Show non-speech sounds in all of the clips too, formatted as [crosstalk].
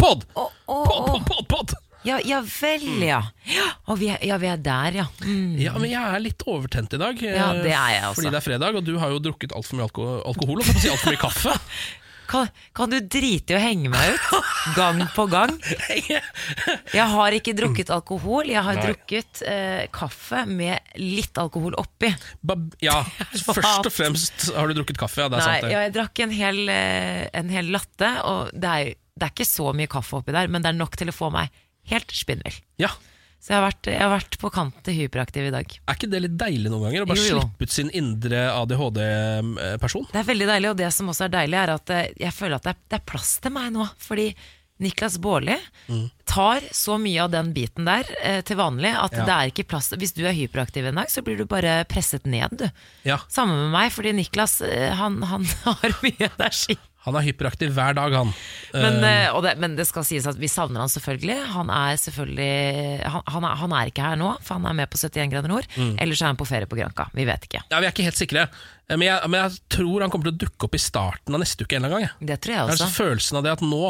Pod! Å, å, Pod, pod! Ja, ja vel, ja. ja. Og vi er, ja, vi er der, ja. Mm. Ja, men jeg er litt overtent i dag. Ja, eh, det er jeg også. Fordi det er fredag, og du har jo drukket altfor mye alko alkohol. Og si altfor mye kaffe. [laughs] Kan, kan du drite i å henge meg ut? Gang på gang. [laughs] Jeg har ikke drukket alkohol, jeg har Nei. drukket eh, kaffe med litt alkohol oppi. Ba ja, [laughs] først og fremst har du drukket kaffe. Ja, det er Nei, sant. det. ja, jeg drakk en hel, eh, en hel latte, og det er, det er ikke så mye kaffe oppi der, men det er nok til å få meg helt spinnvill. Ja. Så jeg har, vært, jeg har vært på kanten til hyperaktiv i dag. Er ikke det litt deilig noen ganger? Å bare Jo, jo. slippe ut sin indre ADHD-person? Det er veldig deilig, og det som også er deilig, er at eh, jeg føler at det er, det er plass til meg nå. Fordi Niklas Baarli Mm. tar så mye av den biten der eh, til vanlig at Ja. det er ikke plass Hvis du er hyperaktiv en dag, så blir du bare presset ned, du. Ja. Samme med meg, fordi Niklas eh, han, han [laughs] har mye energi. Han er hyperaktiv hver dag, han. Men, og det, men det skal sies at vi savner han selvfølgelig. Han er selvfølgelig Han, han, er, han er ikke her nå, for han er med på 71 grader nord. Mm. Eller så er han på ferie på Granka. Vi vet ikke. ja, Vi er ikke helt sikre, Eh, men jeg, men jeg tror han kommer til å dukke opp i starten av neste uke en eller annen gang. Det tror jeg Jeg har er følelsen av det at nå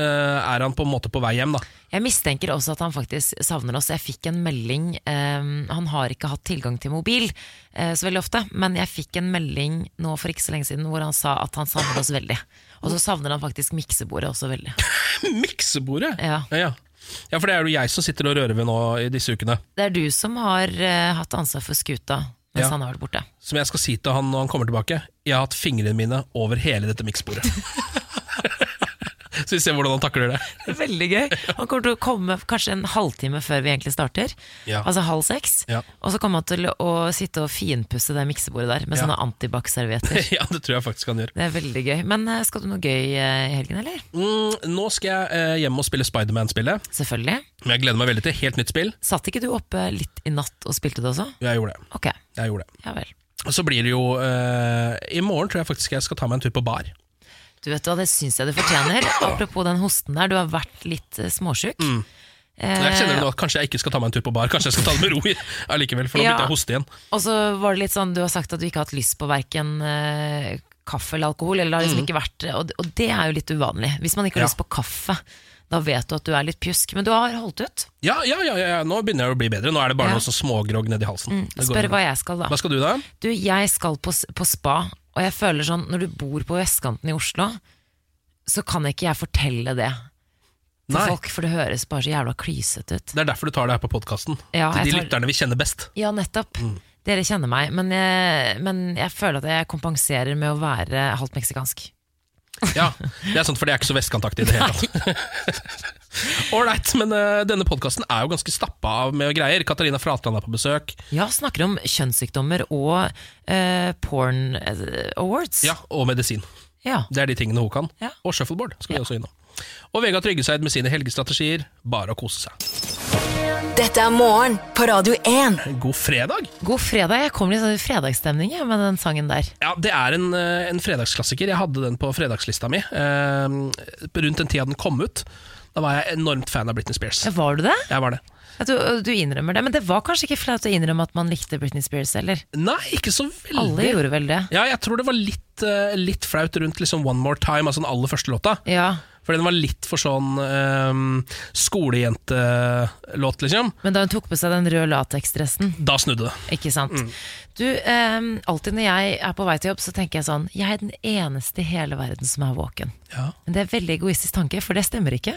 er han på en måte på vei hjem. da Jeg mistenker også at han faktisk savner oss. Jeg fikk en melding um, Han har ikke hatt tilgang til mobil uh, så veldig ofte, men jeg fikk en melding nå for ikke så lenge siden hvor han sa at han savner oss veldig. Og så savner han faktisk miksebordet også veldig. [laughs] Miksebordet! Ja. Ja, ja. ja, for det er jo jeg som sitter og rører ved nå i disse ukene. Det er du som har uh, hatt ansvar for skuta mens Ja. han har vært borte. Som jeg skal si til han når han kommer tilbake. Jeg har hatt fingrene mine over hele dette miksbordet. [laughs] [laughs] Så vi ser hvordan han takler det. Det [laughs] veldig gøy. Han kommer til å komme kanskje en halvtime før vi egentlig starter. Ja. Altså halv seks. Ja. Og så kommer han til å sitte og finpusse det miksebordet der med Ja. sånne antibac-servietter. [laughs] ja, det tror jeg faktisk han gjør. Det er veldig gøy. Men eh, skal du noe gøy eh, i helgen, eller? Mm, nå skal jeg eh, hjem og spille Spiderman-spillet. Selvfølgelig. Men jeg gleder meg veldig til. Helt nytt spill. Satt ikke du oppe litt i natt og spilte det også? Jeg gjorde det. Ok, Jeg gjorde det. ja vel. Og så blir det jo eh, I morgen tror jeg faktisk jeg skal ta meg en tur på bar. Du vet hva, det syns jeg du fortjener. Apropos den hosten der, du har vært litt eh, småsjuk. Mm. Jeg kjenner nå at Kanskje jeg ikke skal ta meg en tur på bar, kanskje jeg skal ta det med ro allikevel. For nå Ja. begynte jeg å hoste igjen. Og så var det litt sånn, du har sagt at du ikke har hatt lyst på verken eh, kaffe eller alkohol, eller har liksom ikke vært og, det er jo litt uvanlig. Hvis man ikke har Mm. Ja. lyst på kaffe, da vet du at du er litt pjusk. Men du har holdt ut. Ja, ja, ja, ja, ja, nå begynner jeg å bli bedre. Nå er det bare Ja. noe sånn smågrogg nedi halsen. Mm. Spør hva jeg skal, da. Hva skal du da? Du, jeg skal på, på spa, og jeg føler sånn, når du bor på vestkanten i Oslo, så kan ikke jeg fortelle det til Nei. folk, for det høres bare så jævla klysete ut. Det er derfor du tar det her på podkasten. Ja, Til de tar- lytterne vi kjenner best. Ja, nettopp. Mm. Dere kjenner meg, men jeg, men jeg føler at jeg kompenserer med å være halvt meksikansk. Ja, Det er sånn, for det er ikke så vestkantaktig i det hele [laughs] tatt. [laughs] Ålreit, men uh, denne podkasten er jo ganske stappa av med greier. Katarina Fratland er på besøk. Ja, snakker om kjønnssykdommer og uh, porn eh, awards. Ja, Og medisin. Ja. Det er de tingene hun kan. Ja. Og shuffleboard skal vi også innom. Og Vegard Tryggeseid med sine helgestrategier. Bare å kose seg. Dette er morgen på Radio 1. God fredag! God fredag. Jeg kom litt sånn i fredagsstemning med den sangen der. Ja, Det er en, en fredagsklassiker. Jeg hadde den på fredagslista mi. Eh, rundt den tida den kom ut. Da var jeg enormt fan av Britney Spears. Var du det? Jeg var det. Du, du innrømmer det. Men det var kanskje ikke flaut å innrømme at man likte Britney Spears, eller? Nei, ikke så veldig. Alle gjorde vel det? Ja, jeg tror det var litt, eh, litt flaut rundt liksom One More Time, altså den aller første låta. Ja. For den var litt for sånn um, skolejentelåt, liksom. Men da hun tok på seg den røde lateksdressen, Da snudde det. ikke sant? Mm. Du, um, alltid når jeg er på vei til jobb, så tenker jeg sånn Jeg er den eneste i hele verden som er våken. Ja. Men det er veldig egoistisk tanke, for det stemmer ikke.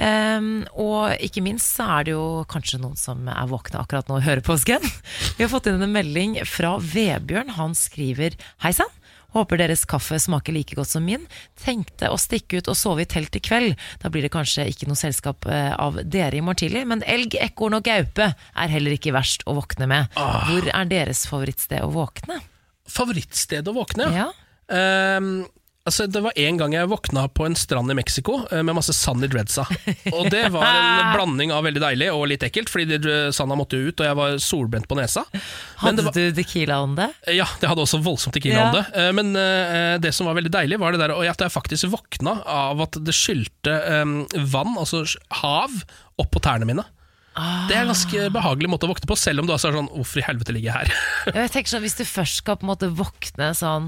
Ehm, og ikke minst så er det jo kanskje noen som er våkne akkurat nå og hører på oss igjen. [laughs] Vi har fått inn en melding fra Vebjørn. Han skriver Hei sann. Håper deres kaffe smaker like godt som min. Tenkte å stikke ut og sove i telt i kveld. Da blir det kanskje ikke noe selskap eh, av dere i morgen tidlig, men elg, ekorn og gaupe er heller ikke verst å våkne med. Hvor er deres favorittsted å våkne? Favorittsted å våkne, Ja. Ehm, altså, det var en gang jeg våkna på en strand i Mexico eh, med masse sand i dreadsa. Og det var en [laughs] blanding av veldig deilig og litt ekkelt, fordi sanda måtte jo ut, og jeg var solbrent på nesa. Men det Hadde var, du Tequila on det? ja, det hadde også voldsomt tequila om det. Eh, Men uh, det som var veldig deilig, var det der at jeg faktisk våkna av at det skylte um, vann, altså hav, opp på tærne mine. Det er en ganske behagelig måte å våkne på, selv om du er sånn Hvorfor i helvete ligger jeg her? Jeg tenker sånn, Hvis du først skal på en måte våkne sånn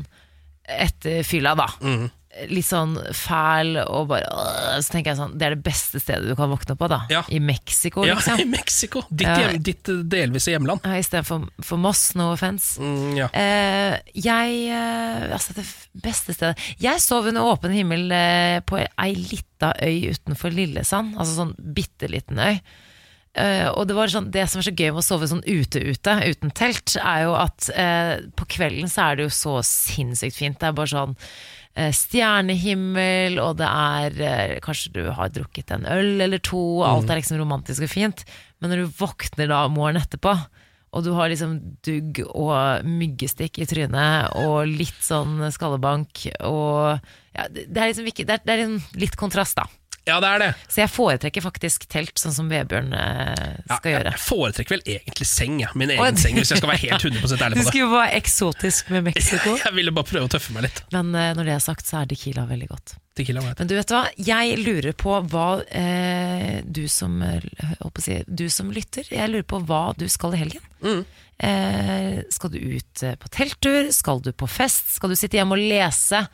etter fylla, da. Mm. litt sånn fæl og bare øh, Så tenker jeg sånn, det er det beste stedet du kan våkne på, da. Ja. I Mexico, Ja, liksom. i Mexico. Ditt, hjem, uh, ditt eh, delvise hjemland. Ja, Istedenfor for Moss, no offence. Mm, ja. uh, jeg uh, Altså, det beste stedet Jeg sov under åpen himmel eh, på ei lita øy utenfor Lillesand. Altså sånn bitte liten øy. Eh, og det var sånn Det som er så gøy med å sove sånn ute-ute, uten telt, er jo at uh, på kvelden så er det jo så sinnssykt fint. Det er bare sånn uh, stjernehimmel, og det er Kanskje du har drukket en øl eller to, og alt er liksom romantisk og fint. Men når du våkner da morgenen etterpå, og du har liksom dugg og myggestikk i trynet og litt sånn skallebank og ja, det er liksom ikke Det er, det er en litt kontrast, da. Ja, det er det. Så jeg foretrekker faktisk telt, sånn som Vebjørn eh, Ja, skal gjøre. Jeg foretrekker vel egentlig seng, ja. min egen seng, hvis jeg skal være helt 100 [laughs] Du ærlig på det. Du skulle være eksotisk med Mexico, [laughs] Jeg ville bare prøve å tøffe meg litt. men eh, når det er sagt, så er Tequila veldig godt. Tequila. Men du vet hva, jeg lurer på hva eh, du som eh, si, Du som lytter, jeg lurer på hva du skal i helgen. Mm. Eh, skal du ut eh, på telttur? Skal du på fest? Skal du sitte hjemme og lese?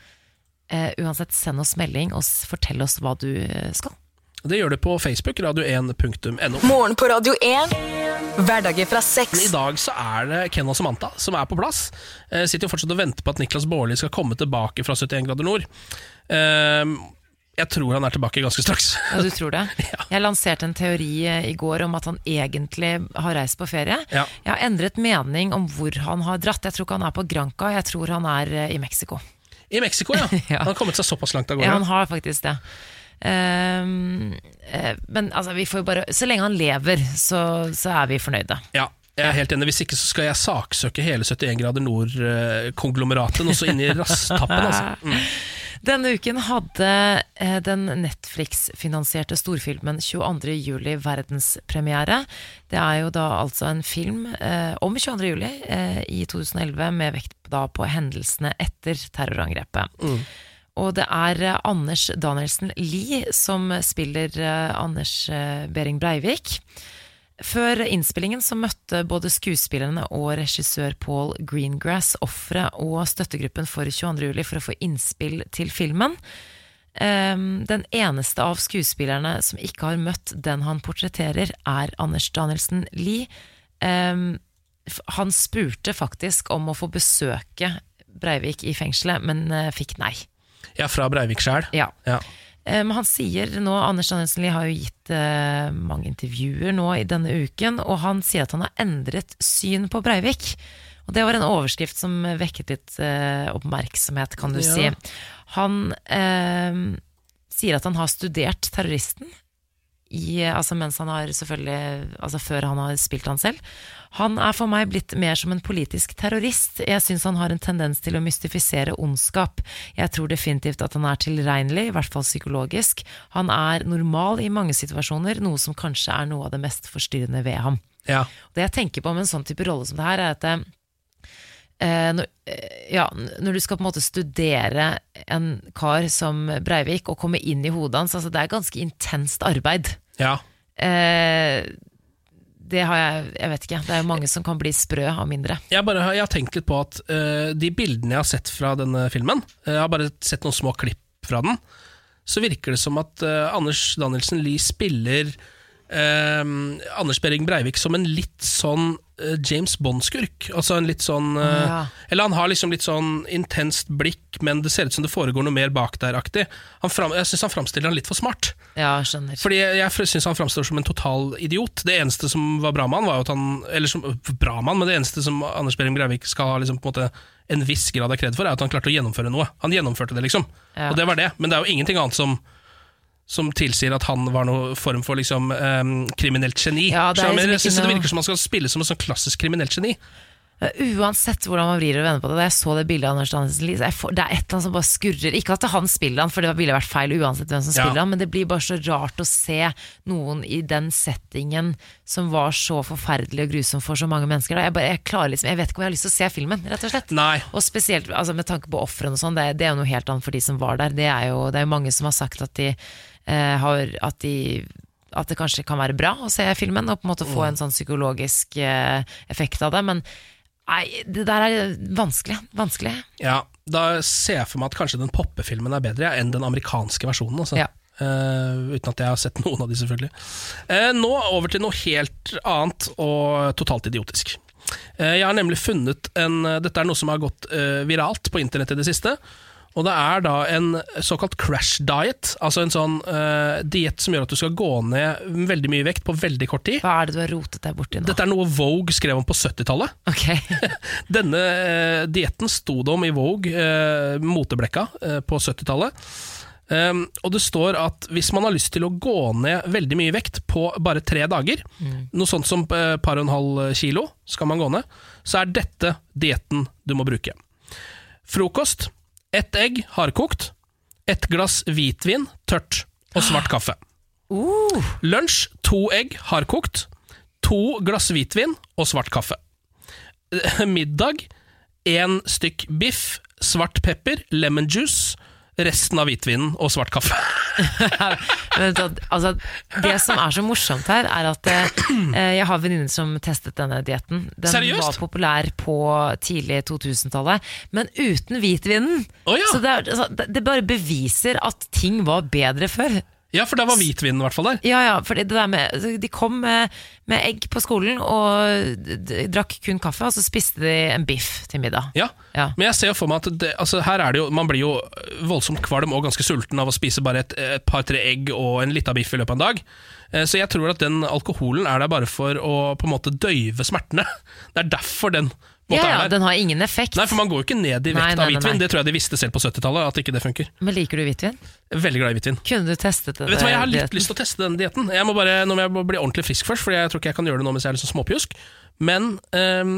Eh, uansett, send oss melding og fortell oss hva du eh, skal. Det gjør det på Facebook, radio1.no. Morgen på Radio 1. Hverdager fra I dag så er det Ken og Samantha som er på plass. Eh, sitter jo fortsatt og venter på at Niklas Baarli skal komme tilbake fra 71 grader nord. Eh, jeg tror han er tilbake ganske straks. Ja, du tror det? [laughs] Jeg lanserte en teori eh, i går om at han egentlig har reist på ferie. Ja. Jeg har endret mening om hvor han har dratt. Jeg tror ikke han er på Granca, jeg tror han er i Mexico. I Mexico, ja. [laughs] Ja. Han har kommet seg såpass langt av Ja, han har faktisk det. Um, uh, men altså, vi får jo bare Så lenge han lever, så, så er vi fornøyde. Ja, jeg er helt enig. Hvis ikke så skal jeg saksøke hele 71 grader nord-konglomeratet og så inn [laughs] rasstappen. Altså. Mm. Denne uken hadde eh, den Netflix-finansierte storfilmen 22. juli verdenspremiere. Det er jo da altså en film eh, om 22. juli eh, i 2011 med vekt da på hendelsene etter terrorangrepet. Og det er eh, Anders Danielsen Lie som spiller eh, Anders eh, Behring Breivik. Før innspillingen så møtte både skuespillerne og regissør Paul Greengrass ofre og støttegruppen for 22. juli for å få innspill til filmen. Ehm, den eneste av skuespillerne som ikke har møtt den han portretterer, er Anders Danielsen Lie. Han spurte faktisk om å få besøke Breivik i fengselet, men eh, fikk nei. Ja, fra Breivik sjæl. Ja. Ja. Eh, Men han sier nå, Anders Danielsen Lie har jo gitt eh, mange intervjuer nå i denne uken, og han sier at han har endret syn på Breivik. Og det var en overskrift som vekket litt eh, oppmerksomhet, kan du Ja. si. Han eh, sier at han har studert terroristen. I, altså mens han har selvfølgelig Altså før han har spilt han selv. Han er for meg blitt mer som en politisk terrorist. Jeg syns han har en tendens til å mystifisere ondskap. Jeg tror definitivt at han er tilregnelig, i hvert fall psykologisk. Han er normal i mange situasjoner, noe som kanskje er noe av det mest forstyrrende ved ham. Ja. Det jeg tenker på med en sånn type rolle som det her, er at eh, når, eh, ja, når du skal på en måte studere en kar som Breivik og komme inn i hodet hans, altså det er ganske intenst arbeid. ja. Eh, det har jeg Jeg vet ikke. Det er jo mange som kan bli sprø av mindre. Jeg, bare, jeg har tenkt litt på at uh, de bildene jeg har sett fra denne filmen, eh, jeg har bare sett noen små klipp fra den, så virker det som at uh, Anders Danielsen Lie spiller eh, Anders Behring Breivik som en litt sånn eh, James Bond-skurk. Altså en litt sånn eh, Ja. Eller han har liksom litt sånn intenst blikk, men det ser ut som det foregår noe mer bak der-aktig. Jeg syns han framstiller han litt for smart. Ja, skjønner. Fordi jeg, jeg syns han framstår som en total idiot. Det eneste som var bra med han, var jo at han Eller som bra med han, men det eneste som Anders Behring Breivik skal ha liksom på en måte en viss grad av kred for, er at han klarte å gjennomføre noe. Han gjennomførte det, liksom. Ja. Og det var det. Men det er jo ingenting annet som som tilsier at han var noe form for liksom, um, kriminelt geni. Ja, det liksom jeg synes ikke det virker som han skal spille som en sånn klassisk kriminelt geni. Uansett hvordan man vrir og vender på det, da jeg så det bildet av Anders Danielsen Lie, det er et eller annet som bare skurrer. Ikke at han spiller han, for det ville vært feil uansett hvem som Ja. spiller han, men det blir bare så rart å se noen i den settingen som var så forferdelig og grusom for så mange mennesker. Jeg, bare, jeg, liksom, jeg vet ikke om jeg har lyst til å se filmen, rett og slett. Nei. Og spesielt altså, med tanke på ofrene og sånn, det, det er jo noe helt annet for de som var der. Det er jo, det er jo mange som har sagt at de har at de at det kanskje kan være bra å se filmen og på en måte få en sånn psykologisk eh, effekt av det. Men Nei, det der er vanskelig. Vanskelig. Ja, Da ser jeg for meg at kanskje den poppefilmen er bedre ja, enn den amerikanske versjonen. Altså. Ja. Uh, uten at jeg har sett [laughs] noen av de, selvfølgelig. Uh, nå over til noe helt annet og totalt idiotisk. Uh, jeg har nemlig funnet en Dette er noe som har gått eh, viralt på internett i det siste. Og det er da en såkalt crash diet, altså en sånn uh, diett som gjør at du skal gå ned veldig mye vekt på veldig kort tid. Hva er det du har rotet deg borti nå? Dette er noe Vogue skrev om på 70-tallet. Ok, [laughs] Denne uh, dietten sto det om i Vogue, uh, moteblekka, uh, på 70-tallet. Um, og det står at hvis man har lyst til å gå ned veldig mye vekt på bare tre dager, noe sånt som uh, par og en halv kilo skal man gå ned, så er dette dietten du må bruke. Frokost ett egg hardkokt, ett glass hvitvin tørt og svart kaffe. Uh, Lunsj to egg hardkokt, to glass hvitvin og svart kaffe. [laughs] Middag én stykk biff, svart pepper, lemon juice, resten av hvitvinen og svart kaffe. [laughs] Altså, det som er så morsomt her, er at eh, jeg har venninner som testet denne dietten. Den Seriøst? var populær på tidlig 2000-tallet, men uten hvitvinen. Oh, ja. Så det, er, altså, det det bare beviser at ting var bedre før. Ja, for da var hvitvinen i hvert fall der. Ja, ja, for det der med, de kom med, med egg på skolen og drakk kun kaffe, og så spiste de en biff til middag. Ja, Ja. Men jeg ser for meg at det, altså her er det jo, man blir jo voldsomt kvalm og ganske sulten av å spise bare et, et par-tre egg og en lita biff i løpet av en dag. Eh, Så jeg tror at den alkoholen er der bare for å på en måte døyve smertene. [laughs] Det er derfor den på Ja, ja, den har ingen effekt. Nei, for Man går jo ikke ned i vekt nei, av hvitvin. nei. Det tror jeg de visste selv på 70-tallet, at ikke det funker. Men liker du hvitvin? Veldig glad i hvitvin. Kunne du testet det? Vet du hva, Jeg har litt dieten. lyst til å teste den dietten. Jeg må bare, nå må jeg bli ordentlig frisk først, for jeg tror ikke jeg kan gjøre det nå mens jeg er litt sånn småpjusk. Men um,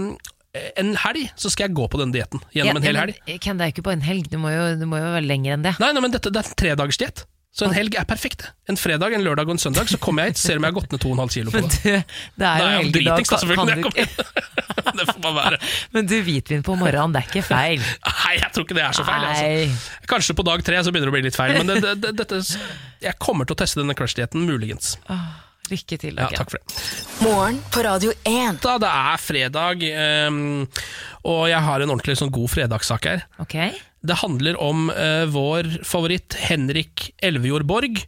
en helg så skal jeg gå på den dietten. Gjennom en hel helg. Ken, det er jo ikke bare en helg, du må jo, du må jo være lenger enn det. Nei, nei, men dette det er en tredagersdiett. Så en helg er perfekt. En fredag, en lørdag og en søndag Så kommer jeg hit, ser om jeg har gått ned 2,5 kilo på det. det er jo jeg helg i dag, dritings, da, kan, kan du ikke [laughs] [laughs] det får bare være. Men du, hvitvin på morgenen, det er ikke feil. Nei, jeg tror ikke det er så feil. Altså. Kanskje på dag tre så begynner det å bli litt feil, men det, det, det, dette, jeg kommer til å teste denne crush-dietten, muligens. Lykke til, Okay. Ja, takk for det. Morgen på Radio 1. Da, det er fredag, um, og jeg har en ordentlig sånn god fredagssak her. Ok, Det handler om eh, vår favoritt Henrik Elvejord Borg,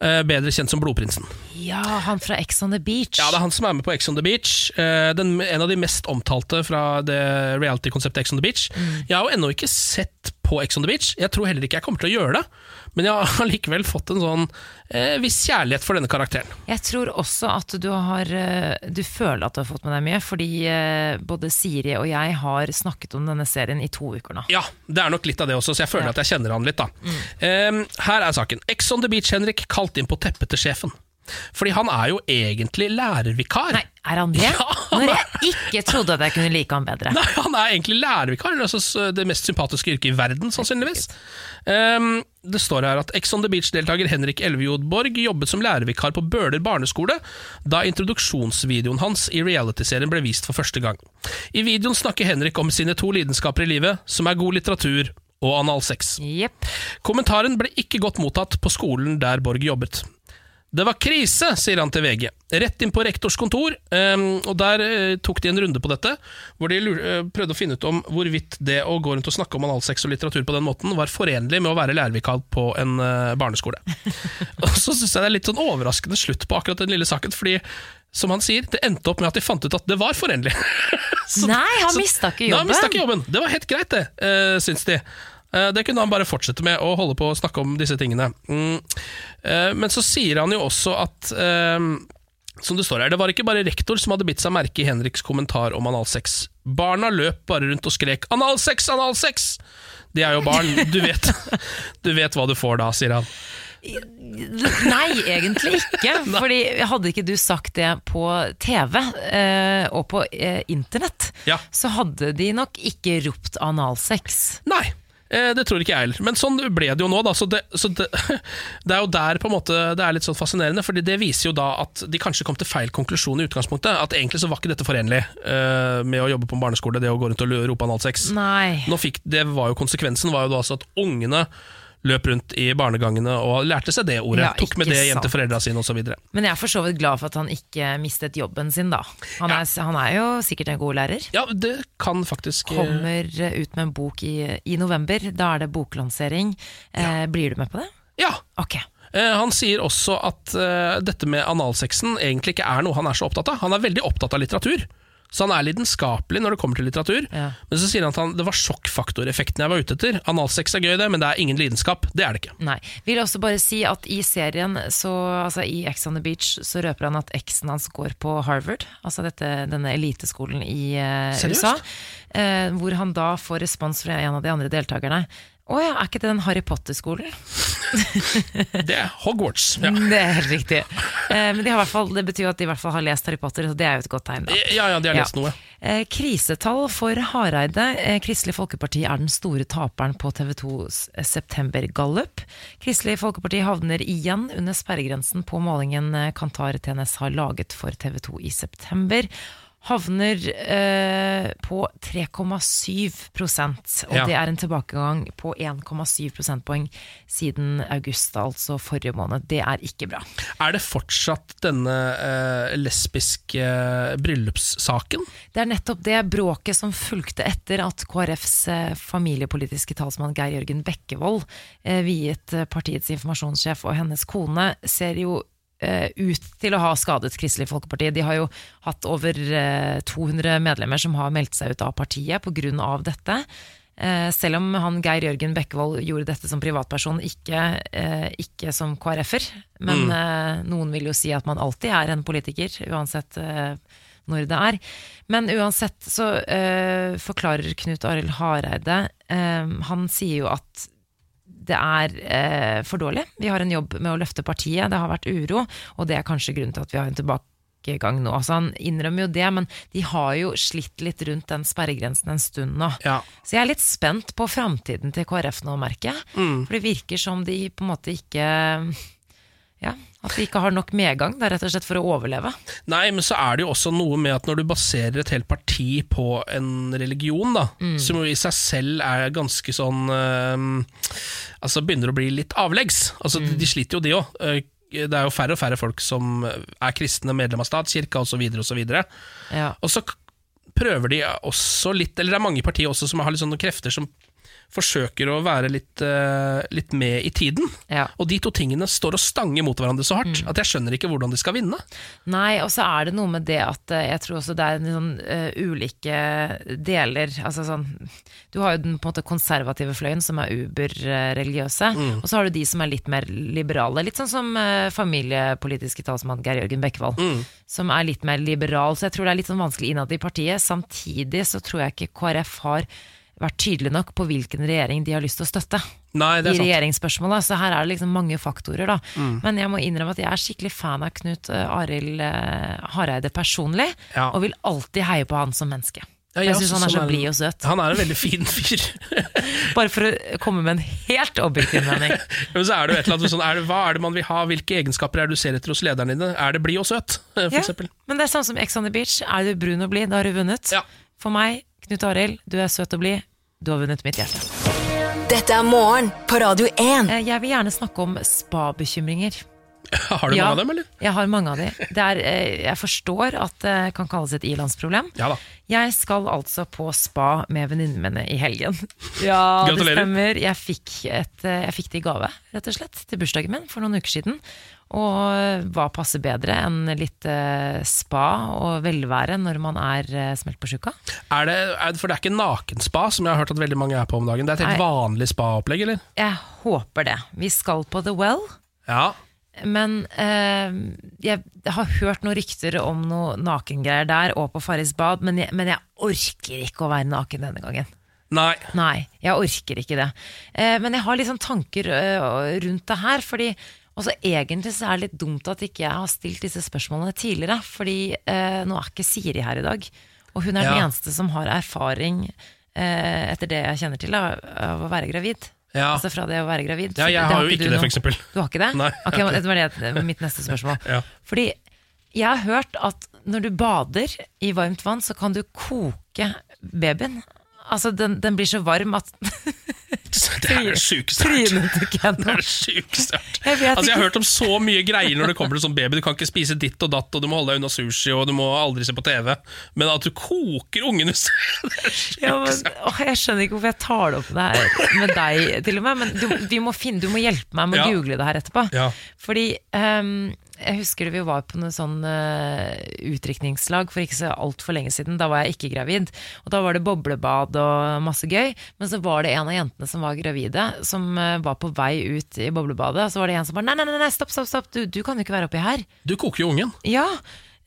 eh, bedre kjent som Blodprinsen. Ja, han fra Ex on the Beach. Ja, Det er han som er med på Ex on the Beach. eh, den, en av de mest omtalte fra det reality-konseptet Ex on the Beach. Jeg har jo ennå ikke sett på Ex on the Beach. Jeg tror heller ikke jeg kommer til å gjøre det. Men jeg har [laughs] likevel fått en sånn eh, viss kjærlighet for denne karakteren. Jeg tror også at du har eh, Du føler at du har fått med deg mye, fordi eh, både Siri og jeg har snakket om denne serien i to uker nå. Ja, det er nok litt av det også, så jeg føler Ja. at jeg kjenner han litt. da Em, Her er saken. Ex on the Beach Henrik kalt inn på teppet til sjefen. Fordi han er jo egentlig lærervikar. Nei, er han det? [laughs] Ja, han Når jeg ikke trodde at jeg kunne like han bedre. Nei, han er egentlig lærervikar. Altså det mest sympatiske yrket i verden, sannsynligvis. Um, det står her at Ex on the Beach-deltaker Henrik Elvejod Borg jobbet som lærervikar på Bøler barneskole da introduksjonsvideoen hans i reality-serien ble vist for første gang. I videoen snakker Henrik om sine to lidenskaper i livet, som er god litteratur og analsex. Yep. Kommentaren ble ikke godt mottatt på skolen der Borg jobbet. Det var krise, sier han til VG. Rett inn på rektors kontor, ehm, og der eh, tok de en runde på dette, hvor de eh, prøvde å finne ut om hvorvidt det å gå rundt og snakke om analsex og litteratur på den måten var forenlig med å være lærervikar på en eh, barneskole. [laughs] og så syns jeg det er litt sånn overraskende slutt på akkurat den lille saken, fordi som han sier, det endte opp med at de fant ut at det var forenlig. [laughs] Så- Nei, han mista ikke Nei, han jobben. mistet ikke jobben. Det var helt greit, det, uh, syns de. Eh, Det kunne han bare fortsette med, å holde på å snakke om disse tingene. Mm. Eh, Men så sier han jo også at eh, som det står her, Det var ikke bare rektor som hadde bitt seg merke i Henriks kommentar om analsex. Barna løp bare rundt og skrek 'analsex, analsex'! De er jo barn, du vet, [laughs] du vet hva du får da, sier han. Nei, egentlig ikke. [laughs] Fordi hadde ikke du sagt det på TV eh, og på eh, internett, Ja. så hadde de nok ikke ropt analsex. Nei, det tror ikke jeg heller. Men sånn ble det jo nå. Da. Så, det, så det, [laughs] det er jo der på en måte det er litt sånn fascinerende, Fordi det viser jo da at de kanskje kom til feil konklusjon i utgangspunktet. At egentlig så var ikke dette forenlig uh, med å jobbe på en barneskole, det å gå rundt og rope analsex. Nå fikk, det var jo Konsekvensen var jo da altså at ungene løp rundt i barnegangene og lærte seg det ordet. Ja, tok med det hjem til foreldra sine osv. Men jeg er for så vidt glad for at han ikke mistet jobben sin, da. Han, er, han er jo sikkert en god lærer. Ja, det kan faktisk eh, Kommer ut med en bok i, i november. Da er det boklansering. Eh, blir du med på det? Ja. Ok. Eh, Han sier også at uh, dette med analsexen egentlig ikke er noe han er så opptatt av. Han er veldig opptatt av litteratur. Så han er lidenskapelig når det kommer til litteratur. Ja. Men så sier han at han, det var sjokkfaktoreffekten jeg var ute etter. Analsex er gøy, det, men det er ingen lidenskap. Det er det ikke. Nei. Vil også bare si at i serien, så, altså i Ex on the Beach, så røper han at eksen hans går på Harvard. Altså dette, denne eliteskolen i uh, USA. Uh, hvor han da får respons fra en av de andre deltakerne. Å ja, er ikke det den Harry Potter-skolen? [laughs] Det er Hogwarts. Ja, Det er helt riktig. Eh, men de har hvert fall, det betyr jo at de i hvert fall har lest Harry Potter, så det er jo et godt tegn. da. ja, ja de har lest Ja. noe. Eh, krisetall for Hareide. Eh, Kristelig Folkeparti er den store taperen på TV 2s septembergallup. Kristelig Folkeparti havner igjen under sperregrensen på målingen Kantar TNS har laget for TV 2 i september. Havner eh, på 3,7% og Ja. det er en tilbakegang på 1,7 prosentpoeng siden august, altså forrige måned. Det er ikke bra. Er det fortsatt denne eh, lesbiske eh, bryllupssaken? Det er nettopp det bråket som fulgte etter at KrFs eh, familiepolitiske talsmann Geir Jørgen Bekkevold eh, viet eh, partiets informasjonssjef og hennes kone, ser jo ut til å ha skadet Kristelig Folkeparti. De har jo hatt over eh, 200 medlemmer som har meldt seg ut av partiet pga. dette. Eh, selv om han Geir Jørgen Bekkevold gjorde dette som privatperson, ikke, eh, ikke som KrF-er. Men eh, noen vil jo si at man alltid er en politiker, uansett eh, når det er. Men uansett så eh, forklarer Knut Arild Hareide eh, Han sier jo at det er eh, for dårlig. Vi har en jobb med å løfte partiet, det har vært uro, og det er kanskje grunnen til at vi har en tilbakegang nå. Altså, han innrømmer jo det, men de har jo slitt litt rundt den sperregrensen en stund nå. Ja. Så jeg er litt spent på framtiden til KrF nå, merker jeg. For det virker som de på en måte ikke Ja, at de ikke har nok medgang, det er rett og slett for å overleve. Nei, men så er det jo også noe med at når du baserer et helt parti på en religion, da, som jo i seg selv er ganske sånn øh, Altså begynner å bli litt avleggs. Altså, de, de sliter jo, de òg. Det er jo færre og færre folk som er kristne, medlem av statskirka osv. så Ja. Og så prøver de også litt Eller det er mange partier også som har litt sånne krefter som forsøker å være litt, uh, litt med i tiden. Ja. Og de to tingene står og stanger mot hverandre så hardt at jeg skjønner ikke hvordan de skal vinne. Nei, og så er det noe med det at eh, jeg tror også det er en sånn uh, ulike deler. Altså sånn Du har jo den på en måte konservative fløyen, som er uber-religiøse. Og så har du de som er litt mer liberale. Litt sånn som uh, familiepolitiske talsmann Geir Jørgen Bekkevold. Som er litt mer liberal. Så jeg tror det er litt sånn vanskelig innad i partiet. Samtidig så tror jeg ikke KrF har vært tydelig nok på hvilken regjering de har lyst til å støtte Nei, det i er regjeringsspørsmålet. Så her er det liksom mange faktorer, da. Men jeg må innrømme at jeg er skikkelig fan av Knut eh, Arild eh, Hareide personlig, Ja. og vil alltid heie på han som menneske. Ja, jeg jeg syns han er så blid og søt. Han er en veldig fin fyr. [laughs] Bare for å komme med en helt objektiv mening. [laughs] Men så er det jo et eller annet sånn, er det, Hva er det man vil ha? Hvilke egenskaper er det du ser etter hos lederne dine? Er det blid og søt, for Ja, eksempel? men det er sånn som Ex on the Beach. Er du brun og blid, da har du vunnet. Ja. For meg, Knut Arild, du er søt og blid. Du har vunnet mitt hjerte. Dette er morgen på Radio 1. Eh, Jeg vil gjerne snakke om spa-bekymringer. [laughs] Har du Ja. mange av dem, eller? Jeg har mange av de. Det er, eh, jeg forstår at det kan kalles et ilandsproblem. Ja da. Jeg skal altså på spa med venninnene mine i helgen. [laughs] Ja, det stemmer. Jeg fikk, et, eh, jeg fikk det i gave, rett og slett, til bursdagen min for noen uker siden. Og hva passer bedre enn litt eh, spa og velvære når man er smelt på sjuka? Er, det- for det er ikke nakenspa, som jeg har hørt at veldig mange er på om dagen. Det er et helt Nei. vanlig spaopplegg, eller? Jeg håper det. Vi skal på The Well. Ja. Men eh, jeg har hørt noen rykter om noe nakengreier der og på Farris bad, men jeg, men jeg orker ikke å være naken denne gangen. Nei. Nei, jeg orker ikke det. Eh, men jeg har liksom tanker eh, rundt det her, fordi også egentlig så er det litt dumt at ikke jeg har stilt disse spørsmålene tidligere, fordi eh, nå er ikke Siri her i dag, og hun er den eneste som har erfaring, eh, etter det jeg kjenner til, av, av å være gravid. Ja. Altså fra det å være gravid. Ja, jeg det har jo ikke ikke det, for eksempel. Du har ikke det? Nei, Ok, det var det mitt neste spørsmål. Ja. Fordi jeg har hørt at når du bader i varmt vann, så kan du koke babyen. Altså, den, den blir så varm at [laughs] Det er det sjukeste jeg har hørt. Det er det sjukeste jeg har. Altså, jeg har hørt om så mye greier når det kommer til sånn baby. Du kan ikke spise ditt og datt, og du må holde deg unna sushi, og du må aldri se på TV. Men at du koker ungene [laughs] Ja, men, åh, jeg skjønner ikke hvorfor jeg tar det opp det her med deg, til og med. Men du, vi må finne, du må hjelpe meg med å Ja. google det her etterpå. Ja. Fordi ehm, jeg husker vi var på noe sånn uh, utdrikningslag for ikke så altfor lenge siden. Da var jeg ikke gravid. Og da var det boblebad og masse gøy. Men så var det en av jentene som var gravide, som uh, var på vei ut i boblebadet. Og så var det en som bare nei, nei, nei, nei stopp, stopp, stopp, du, du kan jo ikke være oppi her. Du koker jo ungen. Ja,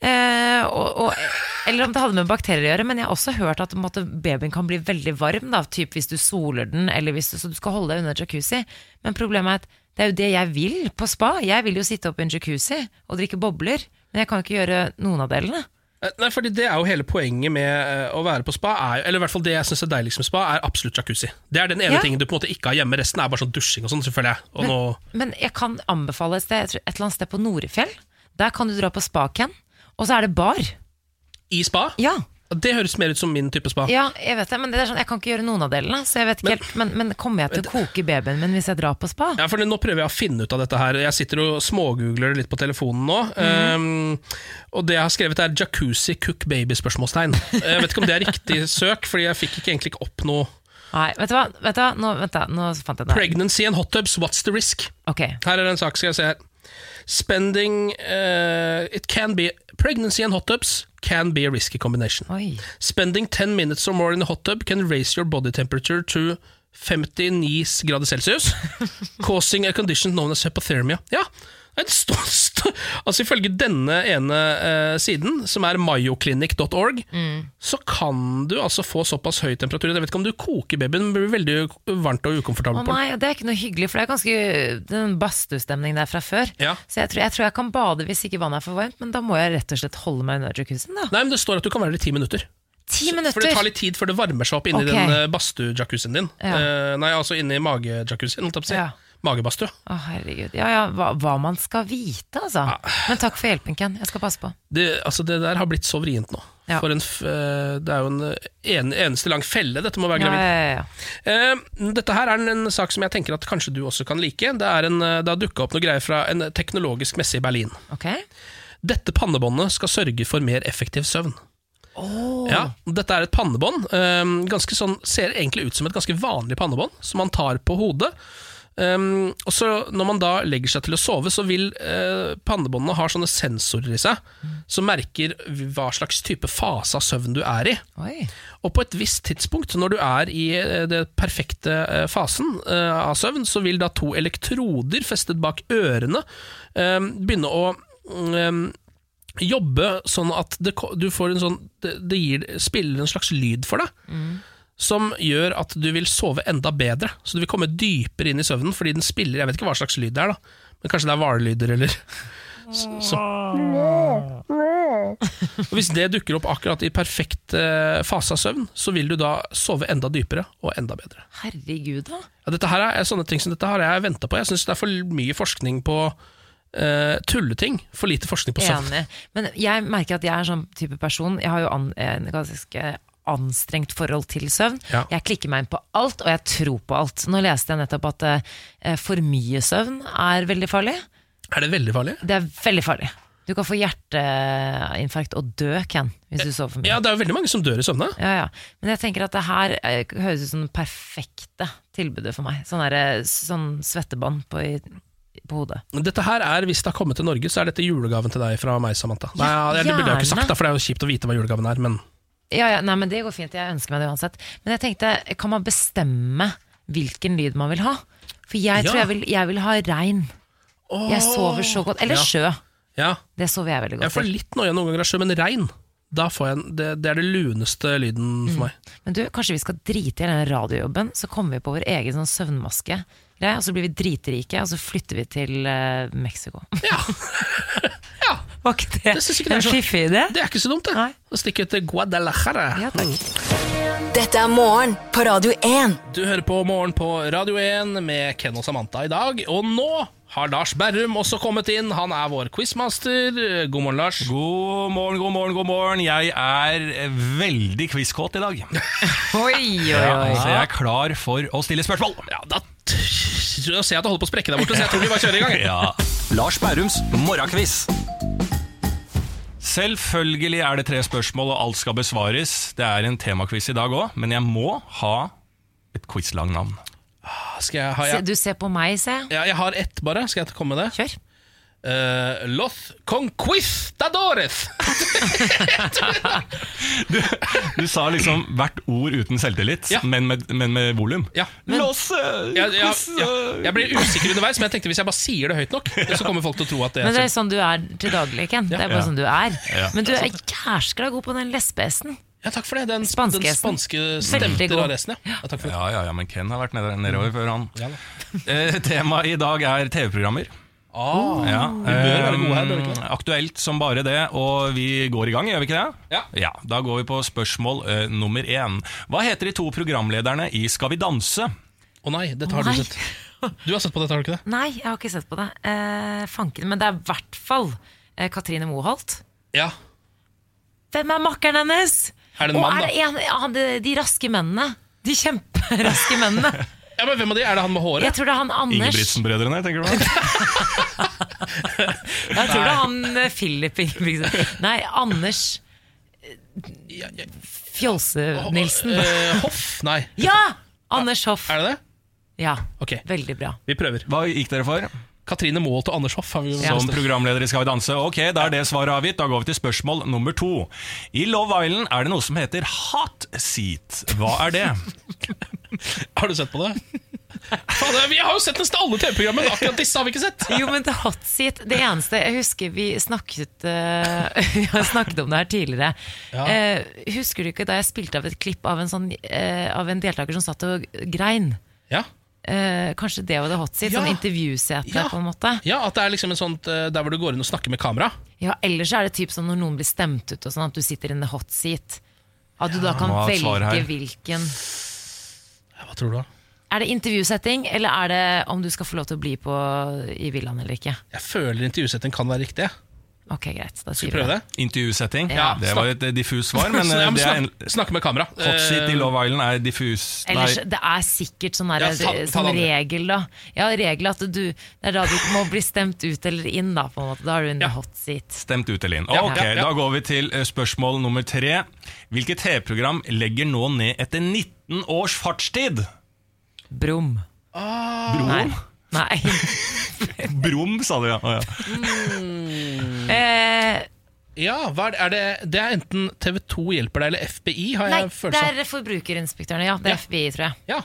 eh, og, og, eller om det hadde med bakterier å gjøre, men jeg har også hørt at måte, babyen kan bli veldig varm, da, typ hvis du soler den, eller hvis du, så du skal holde deg under jacuzzi. Men problemet er at det er jo det jeg vil på spa. Jeg vil jo sitte oppe i en jacuzzi og drikke bobler, men jeg kan ikke gjøre noen av delene. Eh, Nei, fordi Det er jo hele poenget med eh, å være på spa, er, eller i hvert fall det jeg synes er deiligst med spa, er absolutt jacuzzi. Det er den ene Ja. tingen du på en måte ikke har hjemme. Resten er bare sånn dusjing og sånn, selvfølgelig. Og nå, Men jeg kan anbefale et, sted, et eller annet sted på Norefjell. Der kan du dra på spa-Ken, og så er det bar. I spa? Ja, Det høres mer ut som min type spa. ja, jeg vet det, men det er sånn, jeg kan ikke gjøre noen av delene. Så jeg vet ikke helt, men, men kommer jeg til å koke babyen min hvis jeg drar på spa? Ja, for Nå prøver jeg å finne ut av dette her. Jeg sitter og smågoogler det litt på telefonen nå. Um, og det jeg har skrevet er 'jacuzzi cook baby?' spørsmålstegn. Jeg vet ikke om det er riktig [laughs] søk, Fordi jeg fikk ikke egentlig ikke opp noe Nei, vet du hva? Vet du hva? Nå, vent da, nå fant jeg det. 'Pregnancy and hot tubs, what's the risk?' Ok, Her er en sak, skal jeg se her. Spending uh, It can be Pregnancy and hot tubs can be a risky combination. oi. Spending 10 minutes or more in a hot tub can raise your body temperature to 59 grader Celsius, [laughs] causing a condition known as hypothermia. Ja, det står, [laughs] står, altså Ifølge denne ene eh, siden, som er mayoclinic.org, så kan du altså få såpass høy temperatur Jeg vet ikke om du koker babyen, men blir veldig varmt og ukomfortabel. Å nei, det er ikke noe hyggelig, for det er ganske den badstuestemning der fra før. Ja. Så jeg tror, jeg tror jeg kan bade hvis ikke vannet er for varmt, men da må jeg rett og slett holde meg under jacuzzien, da. Nei, men Det står at du kan være der i ti minutter. Ti For det tar litt tid før det varmer seg opp inni okay. den uh, badstue-jacuzzien din. Ja. Eh, nei, altså inni mage-jacuzzien, holdt jeg på å si. Ja. Magebadstue. Å, herregud. Ja ja, hva, hva man skal vite, altså. Men takk for hjelpen, Ken. Jeg skal passe på. det, altså det der har blitt så vrient nå. Ja. En, eh, det er jo en en, eneste lang felle, dette må være Ja, gravid. ja, ja, ja. Eh, dette her er en, sak som jeg tenker at kanskje du også kan like. Det, er en, eh, det har dukka opp noe greier fra en teknologisk messe i Berlin. Okay. Dette pannebåndet skal sørge for mer effektiv søvn. Ja, dette er et pannebånd. sånn, ser egentlig ut som et ganske vanlig pannebånd, som man tar på hodet. Um, og så Når man da legger seg til å sove, så vil uh, pannebåndene ha sånne sensorer i seg som merker hva slags type fase av søvn du er i. Oi. Og på et visst tidspunkt, når du er i uh, den perfekte uh, fasen uh, av søvn, så vil da to elektroder festet bak ørene eh, begynne å mm, jobbe sånn at det, du får en sånn Det, det gir, spiller en slags lyd for deg. Som gjør at du vil sove enda bedre. Så du vil komme dypere inn i søvnen fordi den spiller Jeg vet ikke hva slags lyd det er, da. Men kanskje det er hvallyder, eller så, så. Og Hvis det dukker opp akkurat i perfekt eh, fase av søvn, så vil du da sove enda dypere og enda bedre. Herregud, da. Ja, dette her er, sånne ting som dette har jeg venta på. Jeg syns det er for mye forskning på eh, tulleting. For lite forskning på søvn. Enig. Men jeg merker at jeg er sånn type person. Jeg har jo an, en ganske anstrengt forhold til søvn. Ja. Jeg klikker meg inn på alt, og jeg tror på alt. Nå leste jeg nettopp at eh, for mye søvn er veldig farlig. Er det veldig farlig? Det er veldig farlig. Du kan få hjerteinfarkt og dø, Ken, hvis du sover for mye. Ja, det er jo veldig mange som dør i søvne. Ja, ja. Men jeg tenker at det her eh, høres ut som det perfekte tilbudet for meg. Sånn, der, sånn svettebånd på, på hodet. Dette her er, Hvis det har kommet til Norge, så er dette julegaven til deg fra meg, Samantha. Nei, ja, det burde jeg jo ikke sagt, da, for det er jo kjipt å vite hva julegaven er. Men Ja, ja, nei, men Det går fint, jeg ønsker meg det uansett. Men jeg tenkte, kan man bestemme hvilken lyd man vil ha? For jeg Ja. tror jeg vil, jeg vil ha regn. Jeg sover så godt. Eller Ja. sjø. ja, Det sover jeg veldig jeg godt får til. litt noia noen ganger av sjø, men regn da får jeg, en- det, det er det luneste lyden for meg. Men du, kanskje vi skal drite i den radiojobben, så kommer vi på vår egen sånn søvnmaske. greie, Og så blir vi dritrike, og så flytter vi til eh, Mexico. Ja. [laughs] ja. Var ikke det, Det ikke en fiffig idé? Det er ikke så dumt, det. Nei. Å stikke til Guadalajara. Ja, takk. Dette er morgen på Radio 1. Du hører på Morgen på Radio 1 med Ken og Samantha i dag. Og nå har Lars Berrum også kommet inn. Han er vår quizmaster. God morgen, Lars. God morgen, god morgen, god morgen. Jeg er veldig quizkåt i dag. [laughs] Oi, oi, oi. Så jeg er klar for å stille spørsmål. Ja, da ser jeg at det holder på å sprekke der borte, så jeg tror vi bare kjører i gang. Ja. Lars Bærums morgenquiz. Selvfølgelig er det tre spørsmål, og alt skal besvares. Det er en temakviss i dag òg, men jeg må ha et quizlagnavn. Skal jeg, ha, Se, du ser på meg, se. ja, jeg har ett bare. Skal jeg komme med det? Kjør. Uh, Los Conquistadores. [laughs] Du sa liksom hvert ord uten selvtillit, Ja. men med, men med volum. Ja. Los uh, ja, quiz, jeg, ble usikker underveis, men jeg tenkte hvis jeg bare sier det høyt nok, [laughs] så kommer folk til å tro at det er Men det er sånn du er til daglig, Ken. Det er bare Ja. sånn du er. Ja. Men du er jæskla god på den lesbe-s-en. Ja, takk for det. Den, Spanske den spanske stemte raresten, ja. ja. Ja, ja, ja, men Ken har vært nedover før han. Ja. Eh, Temaet i dag er TV-programmer. Ah, Ja, her, bør vi ikke det? eh, Aktuelt som bare det, og vi går i gang, gjør vi ikke det? Ja. Da går vi på spørsmål uh, nummer én. Hva heter de to programlederne i Skal vi danse? Å nei, dette har Nei. du sett. Du har sett på dette, har du ikke det? Nei, jeg har ikke sett på det. Uh, fanken, men det er i hvert fall uh, Katrine Moholt. Ja. Hvem er makkeren hennes? Er det en Og mann, er det en, ja, de, de raske mennene. De kjemperaske mennene. [laughs] ja, men Hvem av de? Er det han med håret? Jeg tror det er han Anders. Ingebrigtsen-brødrene, tenker du på? [laughs] Jeg tror det er han eh, Philip Ingebrigtsen. Nei, Anders Ja, ja. Fjolse-Nilsen. Eh, Hoff? Nei. [laughs] Ja! Anders Hoff. Er det det? Ja, Ok, veldig bra. vi prøver. Hva gikk dere for? Katrine Moholt og Anders Hoff. Har vi jo Som programleder i Skal vi danse. Ok, da er det svaret avgitt. Da går vi til spørsmål nummer to. I Love Island er det noe som heter hot seat. Hva er det? [laughs] [laughs] Har du sett på det? Fader, vi har jo sett nesten alle TV-programmer, men akkurat disse har vi ikke sett. Jo, men det hot seat Det eneste Jeg husker vi snakket uh, [laughs] Vi har snakket om det her tidligere. Ja. Uh, husker du ikke da jeg spilte av et klipp av en, sånn, uh, av en deltaker som satt og grein? Ja. Eh, kanskje det var det hot seat? Ja. Sånn intervjusete, Ja. på en måte? ja, at det er liksom en sånt der hvor du går inn og snakker med kamera. Ja, ellers er det typ sånn når noen blir stemt ut, og sånn at du sitter in the hot seat. At du da kan velge hvilken Ja, Hva tror du da? Er det intervjusetting, eller er det om du skal få lov til å bli på i villaen eller ikke? Jeg føler intervjusetting kan være riktig. Ok, greit. Da Skal vi prøve det? Intervjusetting? Ja. Det var et eh, diffust svar, men [laughs] eh, ja, men det en snakke med kamera. hot shit i Eh, Love Island er diffus. Ellers, det er sikkert sånn, der, Ja, ta- ta sånn regel, da. Ja, regel at du Det er da du må bli stemt ut eller inn, da, på en måte. Da har du en Ja. hot seat. Stemt ut eller inn. Ok, ja, ja. Da går vi til spørsmål nummer tre. Hvilket TV-program legger nå ned etter 19 års fartstid? Brum. Brom? Nei. Nei. [laughs] Brom, sa du, ja. Oh, ja. Eh, Ja, hva er det, er det, det er enten TV2 hjelper deg, eller FBI, har nei, jeg det følelse av. er Forbrukerinspektørene. Ja, det er Ja. FBI, tror jeg. Ja.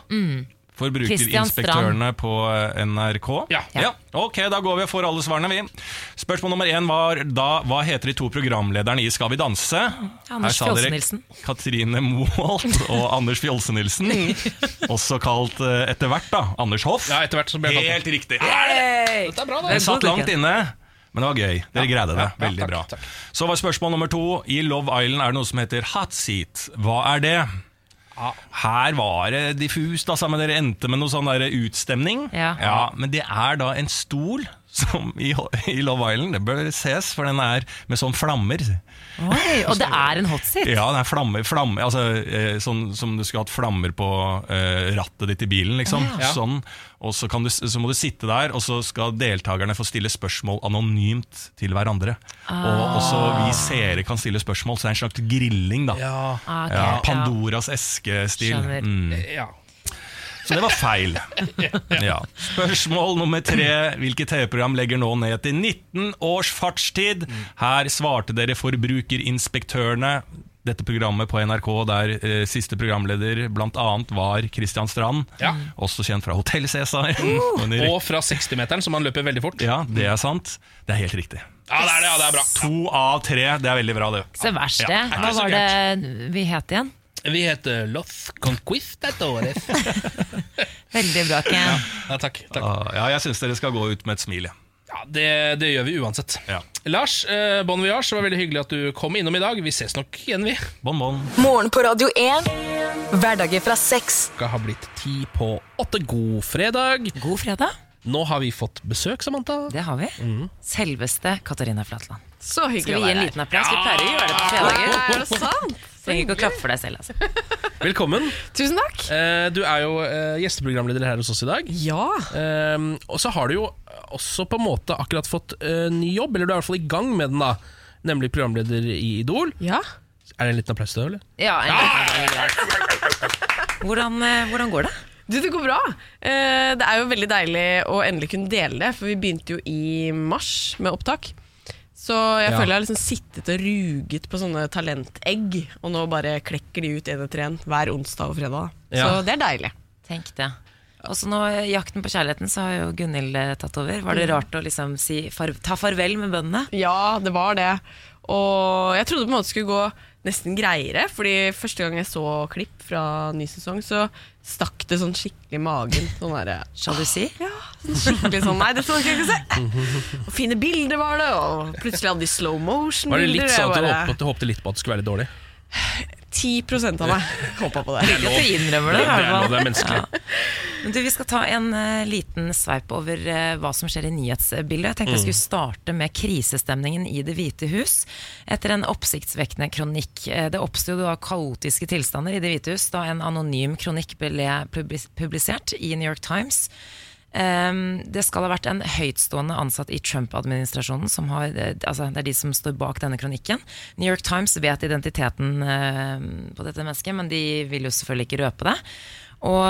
Forbrukerinspektørene på eh, NRK. Ja. ja. Ok, da går vi og får alle svarene, vi. Spørsmål nummer én var da hva heter de to programlederne i Skal vi danse? Anders Fjolse-Nilsen. Katrine Moholt og Anders Fjolse-Nilsen. [laughs] Også kalt eh, etter hvert da, Anders Hoff. ja, etter hvert så ble jeg Helt riktig. Hey! Dette er bra, Det Den satt langt inne, men det var gøy. Dere greide det. ja, ja, Veldig takk, bra. takk. Så var spørsmål nummer to. I Love Island er det noe som heter hot seat. Hva er det? Her var det diffust, altså, men dere endte med noe sånn der utstemning. Ja. Men det er da en stol som i, i Love Island. Det bør ses, for den er med sånn flammer. Oi, og det er en hot seat? Ja, det er flammer, flammer altså, eh, sånn som du skulle hatt flammer på eh, rattet ditt i bilen, liksom. Ja. Sånn. Og så, kan du, så må du sitte der, og så skal deltakerne få stille spørsmål anonymt til hverandre. Og også vi seere kan stille spørsmål, så det er en slags grilling, da. Ja. Ah, okay, Ja, ja. Pandoras eske-stil. Skjønner. Mm. ja. Så det var feil. [laughs] Ja. Spørsmål nummer tre. Hvilket TV-program legger nå ned til 19 års fartstid? Her svarte dere Forbrukerinspektørene. Dette programmet på NRK der eh, siste programleder bl.a. var Christian Strand. Ja. Også kjent fra Hotell Cæsar. [laughs] Under- Og fra 60-meteren, som han løper veldig fort. Ja, det er sant. Det er helt riktig. Ja, det er det, ja, det er bra. To av tre, det er veldig bra, det. Så verst det. Ja, Hva var det vi het igjen? Vi heter Los Conquistadores. [laughs] Veldig bra, Ken. Ja, takk. takk. Ah, Ja, jeg syns dere skal gå ut med et smil. ja. Ja, det, det gjør vi uansett. Ja. Lars, eh, bon voyage, det var veldig hyggelig at du kom innom i dag. Vi ses nok igjen, vi. Bon, bon. Morgen på Radio 1. Hverdager fra seks. Klokka har blitt ti på åtte. God fredag. God fredag. Nå har vi fått besøk, Samantha. Det har vi. Mm. Selveste Katarina Flatland. Så hyggelig å være Skal vi gi en liten applaus? Vi pleier å gjøre det på fredager. Ja, [laughs] Er det sant? Trenger ikke å klappe for deg selv. Altså. [laughs] Velkommen. Tusen takk. Eh, du er jo eh, gjesteprogramleder her hos oss i dag. Ja. Eh, og så har du jo også på en måte akkurat fått eh, ny jobb, eller du er i hvert fall i gang med den, da. Nemlig programleder i Idol. ja. Er det en liten applaus til deg, eller? Ja, en liten applaus. hvordan, hvordan går det? Du, det går bra. Eh, det er jo veldig deilig å endelig kunne dele det, for vi begynte jo i mars med opptak. Så jeg Ja. føler jeg har liksom sittet og ruget på sånne talentegg, og nå bare klekker de ut én etter én hver onsdag og fredag. Ja. Så det er deilig. Tenk det. Og så nå Jakten på kjærligheten så har jo Gunhild eh, tatt over. Var det rart å liksom si far ta farvel med bøndene? Ja, det var det. Og jeg trodde på en måte det skulle gå nesten greiere, fordi første gang jeg så klipp fra ny sesong, så stakk det sånn skikkelig i magen. Sånn derre Sjalusi? Ja, sånn skikkelig sånn Nei, det skal dere ikke se! Og fine bilder var det, og plutselig hadde de slow motion-bilder. Var det litt sånn at du håpet, du håpte litt på at det skulle være litt dårlig? 10% av meg [laughs] håpa på det. Det er lov. det. Er lov, det er menneskelig. Men du, Vi skal ta en uh, liten sveip over uh, hva som skjer i nyhetsbildet. Jeg tenkte jeg skulle starte med krisestemningen i Det hvite hus. Etter en oppsiktsvekkende kronikk. Eh, det oppsto kaotiske tilstander i Det hvite hus da en anonym kronikk ble publisert i New York Times. Ehm, det skal ha vært en høytstående ansatt i Trump-administrasjonen som har eh, Altså, det er de som står bak denne kronikken. New York Times vet identiteten eh, på dette mennesket, men de vil jo selvfølgelig ikke røpe det. Og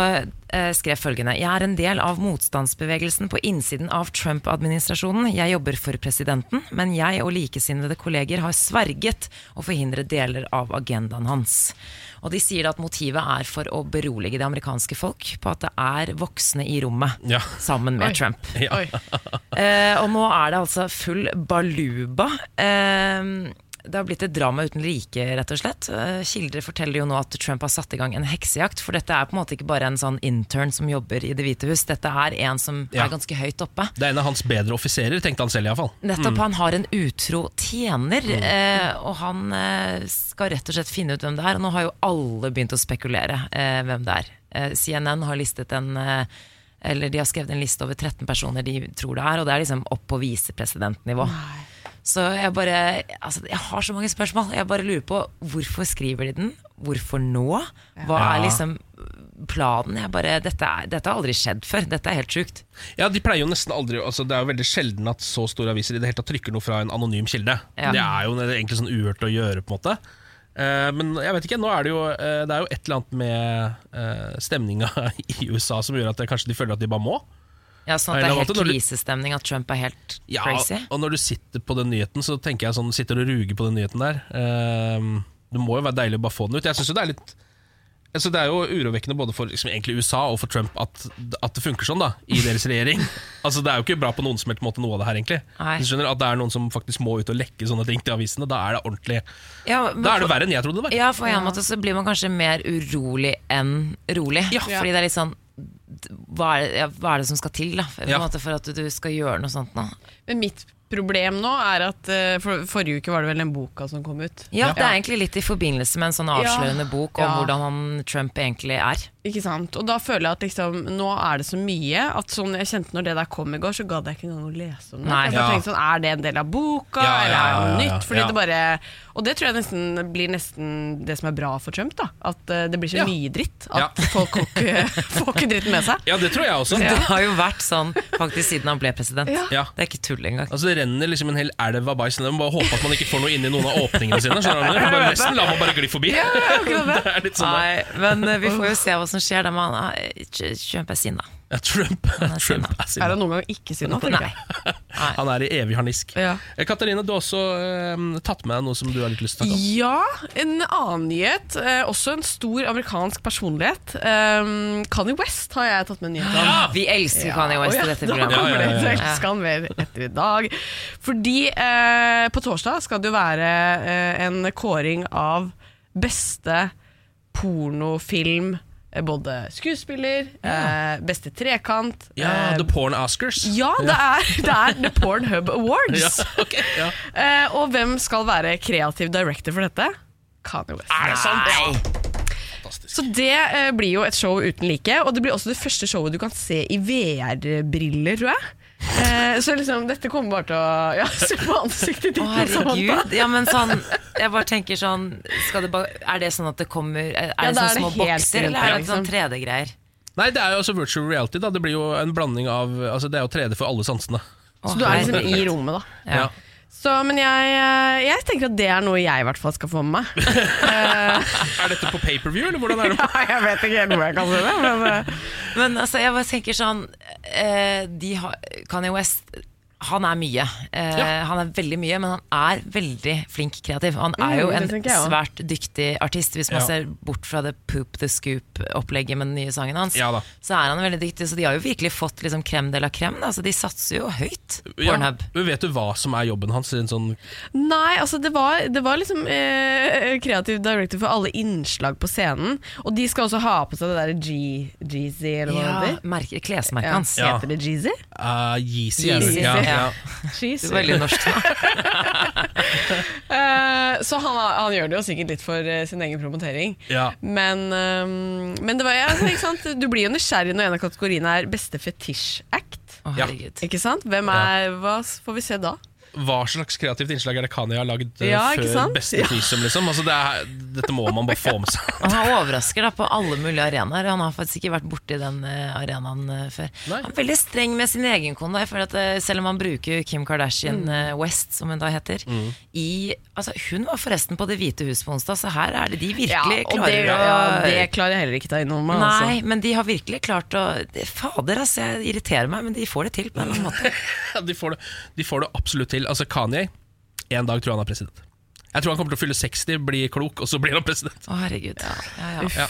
eh, skrev følgende Jeg er en del av motstandsbevegelsen på innsiden av Trump-administrasjonen. Jeg jobber for presidenten, men jeg og likesinnede kolleger har sverget å forhindre deler av agendaen hans. Og de sier at motivet er for å berolige det amerikanske folk på at det er voksne i rommet Ja. sammen med Trump. Ja. Oi. Eh, og nå er det altså full baluba. Eh, det har blitt et drama uten like, rett og slett. Eh, Kilder forteller jo nå at Trump har satt i gang en heksejakt. For dette er på en måte ikke bare en sånn intern som jobber i Det hvite hus. Dette er en som Ja. er ganske høyt oppe. Det er en av hans bedre offiserer, tenkte han selv iallfall. Nettopp, Han har en utro tjener, eh, og han eh, skal rett og slett finne ut hvem det er. Og nå har jo alle begynt å spekulere eh, hvem det er. Eh, CNN har listet en eh, eller De har skrevet en liste over 13 personer de tror det er, og det er liksom opp på visepresidentnivå. Så jeg bare altså, Jeg har så mange spørsmål. Jeg bare lurer på hvorfor skriver de den? Hvorfor nå? Hva er liksom planen? Jeg bare, dette, er, dette har aldri skjedd før. Dette er helt sjukt. Ja, de pleier jo nesten aldri altså Det er jo veldig sjelden at så store aviser i det hele tatt trykker noe fra en anonym kilde. Ja. Det er jo egentlig sånn uhørt å gjøre, på en måte. Eh, men jeg vet ikke, nå er det jo eh, Det er jo et eller annet med uh, stemninga [laughs] i USA som gjør at det, kanskje de føler at de bare må. Ja, sånn at en det er helt måte, krisestemning, at Trump er helt Ja, crazy. og når du sitter på den nyheten, så tenker jeg sånn Sitter og ruger på den nyheten der. eh, det må jo være deilig å bare få den ut. Jeg synes jo det er litt altså Det er jo urovekkende både for liksom, egentlig USA og for Trump at, at det funker sånn da i deres regjering. [laughs] altså Det er jo ikke bra på noen som helst måte, noe av det her, egentlig. Nei. Du skjønner At det er noen som faktisk må ut og lekke sånne ting til avisene. Da er det ordentlig Ja, men Da er det verre enn jeg trodde det var. Ja, for en måte så blir man kanskje mer urolig enn rolig. Ja. Fordi det er litt sånn hva er, det, ja, hva er det som skal til da, Ja. måte for at du skal gjøre noe sånt nå? Men mitt problem nå er at eh, for, Forrige uke var det vel den boka som kom ut. Ja, Det er egentlig litt i forbindelse med en sånn avslørende bok om Ja. hvordan han Trump egentlig er. Ikke sant? Og da føler jeg at liksom, nå er det så mye at sånn, jeg kjente når det der kom i går, så gadd jeg ikke engang å lese om det. Nei. Jeg Ja. tenkte sånn, Er det en del av boka, Ja, ja, eller er det ja, noe ja, nytt? Fordi ja. det bare, og det tror jeg nesten blir nesten det som er bra for Trump. da At eh, det blir så Ja. mye dritt. Ja. At [laughs] folk [laughs] får ikke, får ikke dritten med seg. Ja, det tror jeg også. Det har jo vært sånn faktisk siden han ble president. Ja. Ja. Det er ikke tull engang. Altså Det renner liksom en hel elv av bæsj. Man bare håper at man ikke får noe inn i noen av åpningene sine. Skjønner du? Bare Resten lar man bare gli forbi. [laughs] det er litt sånn da. Nei, men eh, vi får jo se hva som skjer. Da man, eh, Trump da. sinna. Ja, Trump, er Trump sinna. er Er han noen gang ikke sinna, Nei. Nei. Han er i evig harnisk. Ja. Eh, Katarina, du har også eh, tatt med deg noe som du har litt lyst til å snakke om. Ja, en annen nyhet. Eh, også en stor amerikansk personlighet. Um, Kanye West har jeg tatt med en nyhet om. Vi elsker Kanye West i dette dette [laughs] da programmet. kommer Ja, ja, ja, det. ja. Så elsker han mer etter i dag. Fordi eh, på torsdag skal det jo være eh, en kåring av beste pornofilm både skuespiller, eh, beste trekant Ja, eh, The Porn Oscars. ja, det er, [laughs] det er The Pornhub Awards. Ja, okay, ja. [laughs] Eh, og hvem skal være kreativ director for dette? Kanye West. Er det sant? Så det eh, blir jo et show uten like, og det blir også det første showet du kan se i VR-briller, tror jeg. Eh, så liksom, dette kommer bare til å ja, [laughs] se på ansiktet ditt. Å, herregud. Ja, men sånn Jeg bare tenker sånn skal det ba, Er det sånn at det kommer Er, Ja, det sånn sånne det små bokser, eller er det sånn liksom. 3D-greier? Nei, det er jo også virtual reality. da Det blir jo en blanding av Altså Det er jo 3D for alle sansene. Så du er liksom i rommet, da. Ja. Så, men jeg, eh, jeg tenker at det er noe jeg i hvert fall skal få med meg. [laughs] Er dette på pay-per-view, eller hvordan er det? [laughs] Ja, jeg vet ikke helt hvor jeg kan se det, men eh, Men altså, jeg bare tenker sånn eh, de har, Kanye West han er mye. Eh, Ja. Han er veldig mye, men han er veldig flink kreativ. Han er Mm, jo det en svært dyktig artist. Hvis man Ja. ser bort fra det Poop the Scoop-opplegget med den nye sangen hans, Ja så er han veldig dyktig. Så de har jo virkelig fått liksom krem de la krem. Da. Så de satser jo høyt. Ja, Pornhub. men vet du hva som er jobben hans? En sånn, Nei, altså det var, det var liksom eh, kreativ director for alle innslag på scenen. Og de skal også ha på seg det der G, Jeezy, eller hva Ja, det heter. klesmerket hans. Ja. Heter det Jeezy? uh, Yeezy. Yeezy, Ja, ja. er veldig norsk da. [laughs] uh, så han, han gjør det jo sikkert litt for uh, sin egen promotering. Ja. Men, eh, men det var, ja, ikke sant? du blir jo nysgjerrig når en av kategoriene er beste fetisj-act. Oh, Ja. Ikke sant? Hvem er, Hva får vi se da? Hva slags kreativt innslag er det Kanye har lagd uh, Ja, før sant? beste Ja. Liksom? Altså, det er, dette må man bare få med seg. Han overrasker da på alle mulige arenaer. Han har faktisk ikke vært borti den eh, arenaen eh, før. Nei. Han er veldig streng med sin egen kone. Jeg føler at eh, Selv om han bruker Kim Kardashian Mm. eh, West, som hun da heter i, altså, Hun var forresten på Det hvite hus på onsdag, så her er det de virkelig ja, klarer det, å ja, det klarer jeg heller ikke ta innom meg. Nei, Altså. men de har virkelig klart å Fader, altså, jeg irriterer meg, men de får det til på en eller annen [laughs] måte. de, får det, de får det absolutt til. Altså Kanye, en dag tror jeg han er president. Jeg tror han kommer til å fylle 60, bli klok, og så blir han president. Å, herregud. Ja, ja. Ja,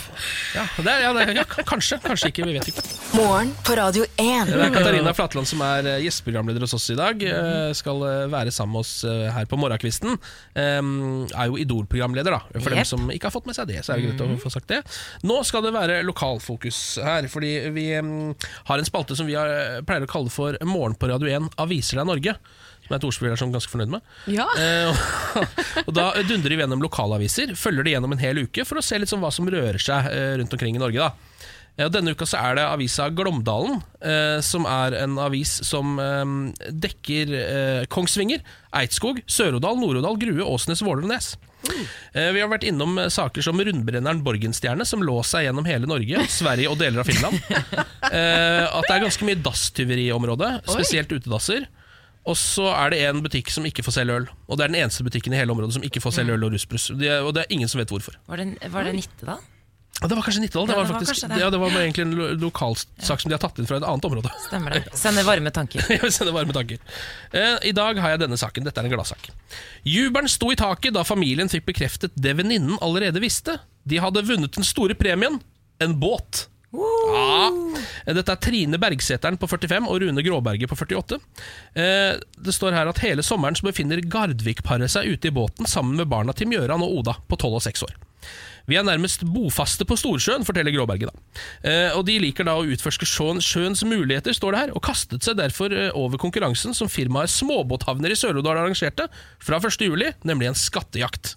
ja, det er, ja, det er, ja Kanskje, kanskje ikke. Vi vet ikke. Morgen på Radio 1. Det er Katarina Flatland som er eh, gjesteprogramleder hos oss i dag. eh, Skal eh, være sammen med oss her på morgenkvisten. Um, er jo Idol-programleder, da. For dem som ikke har fått med seg det. Så er det greit å få sagt det Nå skal det være lokalfokus her, fordi vi har en spalte som vi pleier å kalle for Morgen på Radio 1 aviser deg Norge. Som er et ordspill jeg er sånn ganske fornøyd med. Ja. [laughs] Eh, og, og Da dundrer vi gjennom lokalaviser, følger det gjennom en hel uke for å se litt sånn hva som rører seg eh, rundt omkring i Norge. da ja, Denne uka så er det avisa Glåmdalen, eh, som er en avis som eh, dekker eh, Kongsvinger, Eidskog, Sør-Odal, Nord-Odal, Grue, Åsnes, Våler og Nes. Eh, vi har vært innom eh, saker som rundbrenneren Borgenstjerne, som lå seg gjennom hele Norge, Sverige og deler av Finland. [laughs] Eh, at det er ganske mye dasstyveri i området, spesielt utedasser. Og så er det en butikk som ikke får selge øl. Og det er den eneste butikken i hele området som ikke får selge øl og rusbrus. De, og det er ingen som vet hvorfor. Var det, var det Nittedal? Ja, det var kanskje Nittedal. Det det var faktisk, det. ja, det var egentlig en lo lokalsak som de har tatt inn fra et annet område. Stemmer det. [laughs] Sender varme tanker. [laughs] ja, vil sende varme tanker. Eh, I dag har jeg denne saken. Dette er en gladsak. Jubelen sto i taket da familien fikk bekreftet det venninnen allerede visste. De hadde vunnet den store premien en båt. Ja. Dette er Trine Bergseteren på 45 og Rune Gråberget på 48. Eh, det står her at hele sommeren så befinner Gardvik-paret seg ute i båten sammen med barna Tim Gjøran og Oda på 12 og 6 år. Vi er nærmest bofaste på Storsjøen, forteller Gråberget. da. Eh, og De liker da å utforske sjøen, sjøens muligheter, står det her, og kastet seg derfor eh, over konkurransen som firmaet Småbåthavner i Sør-Odal arrangerte fra 1.7, nemlig en skattejakt.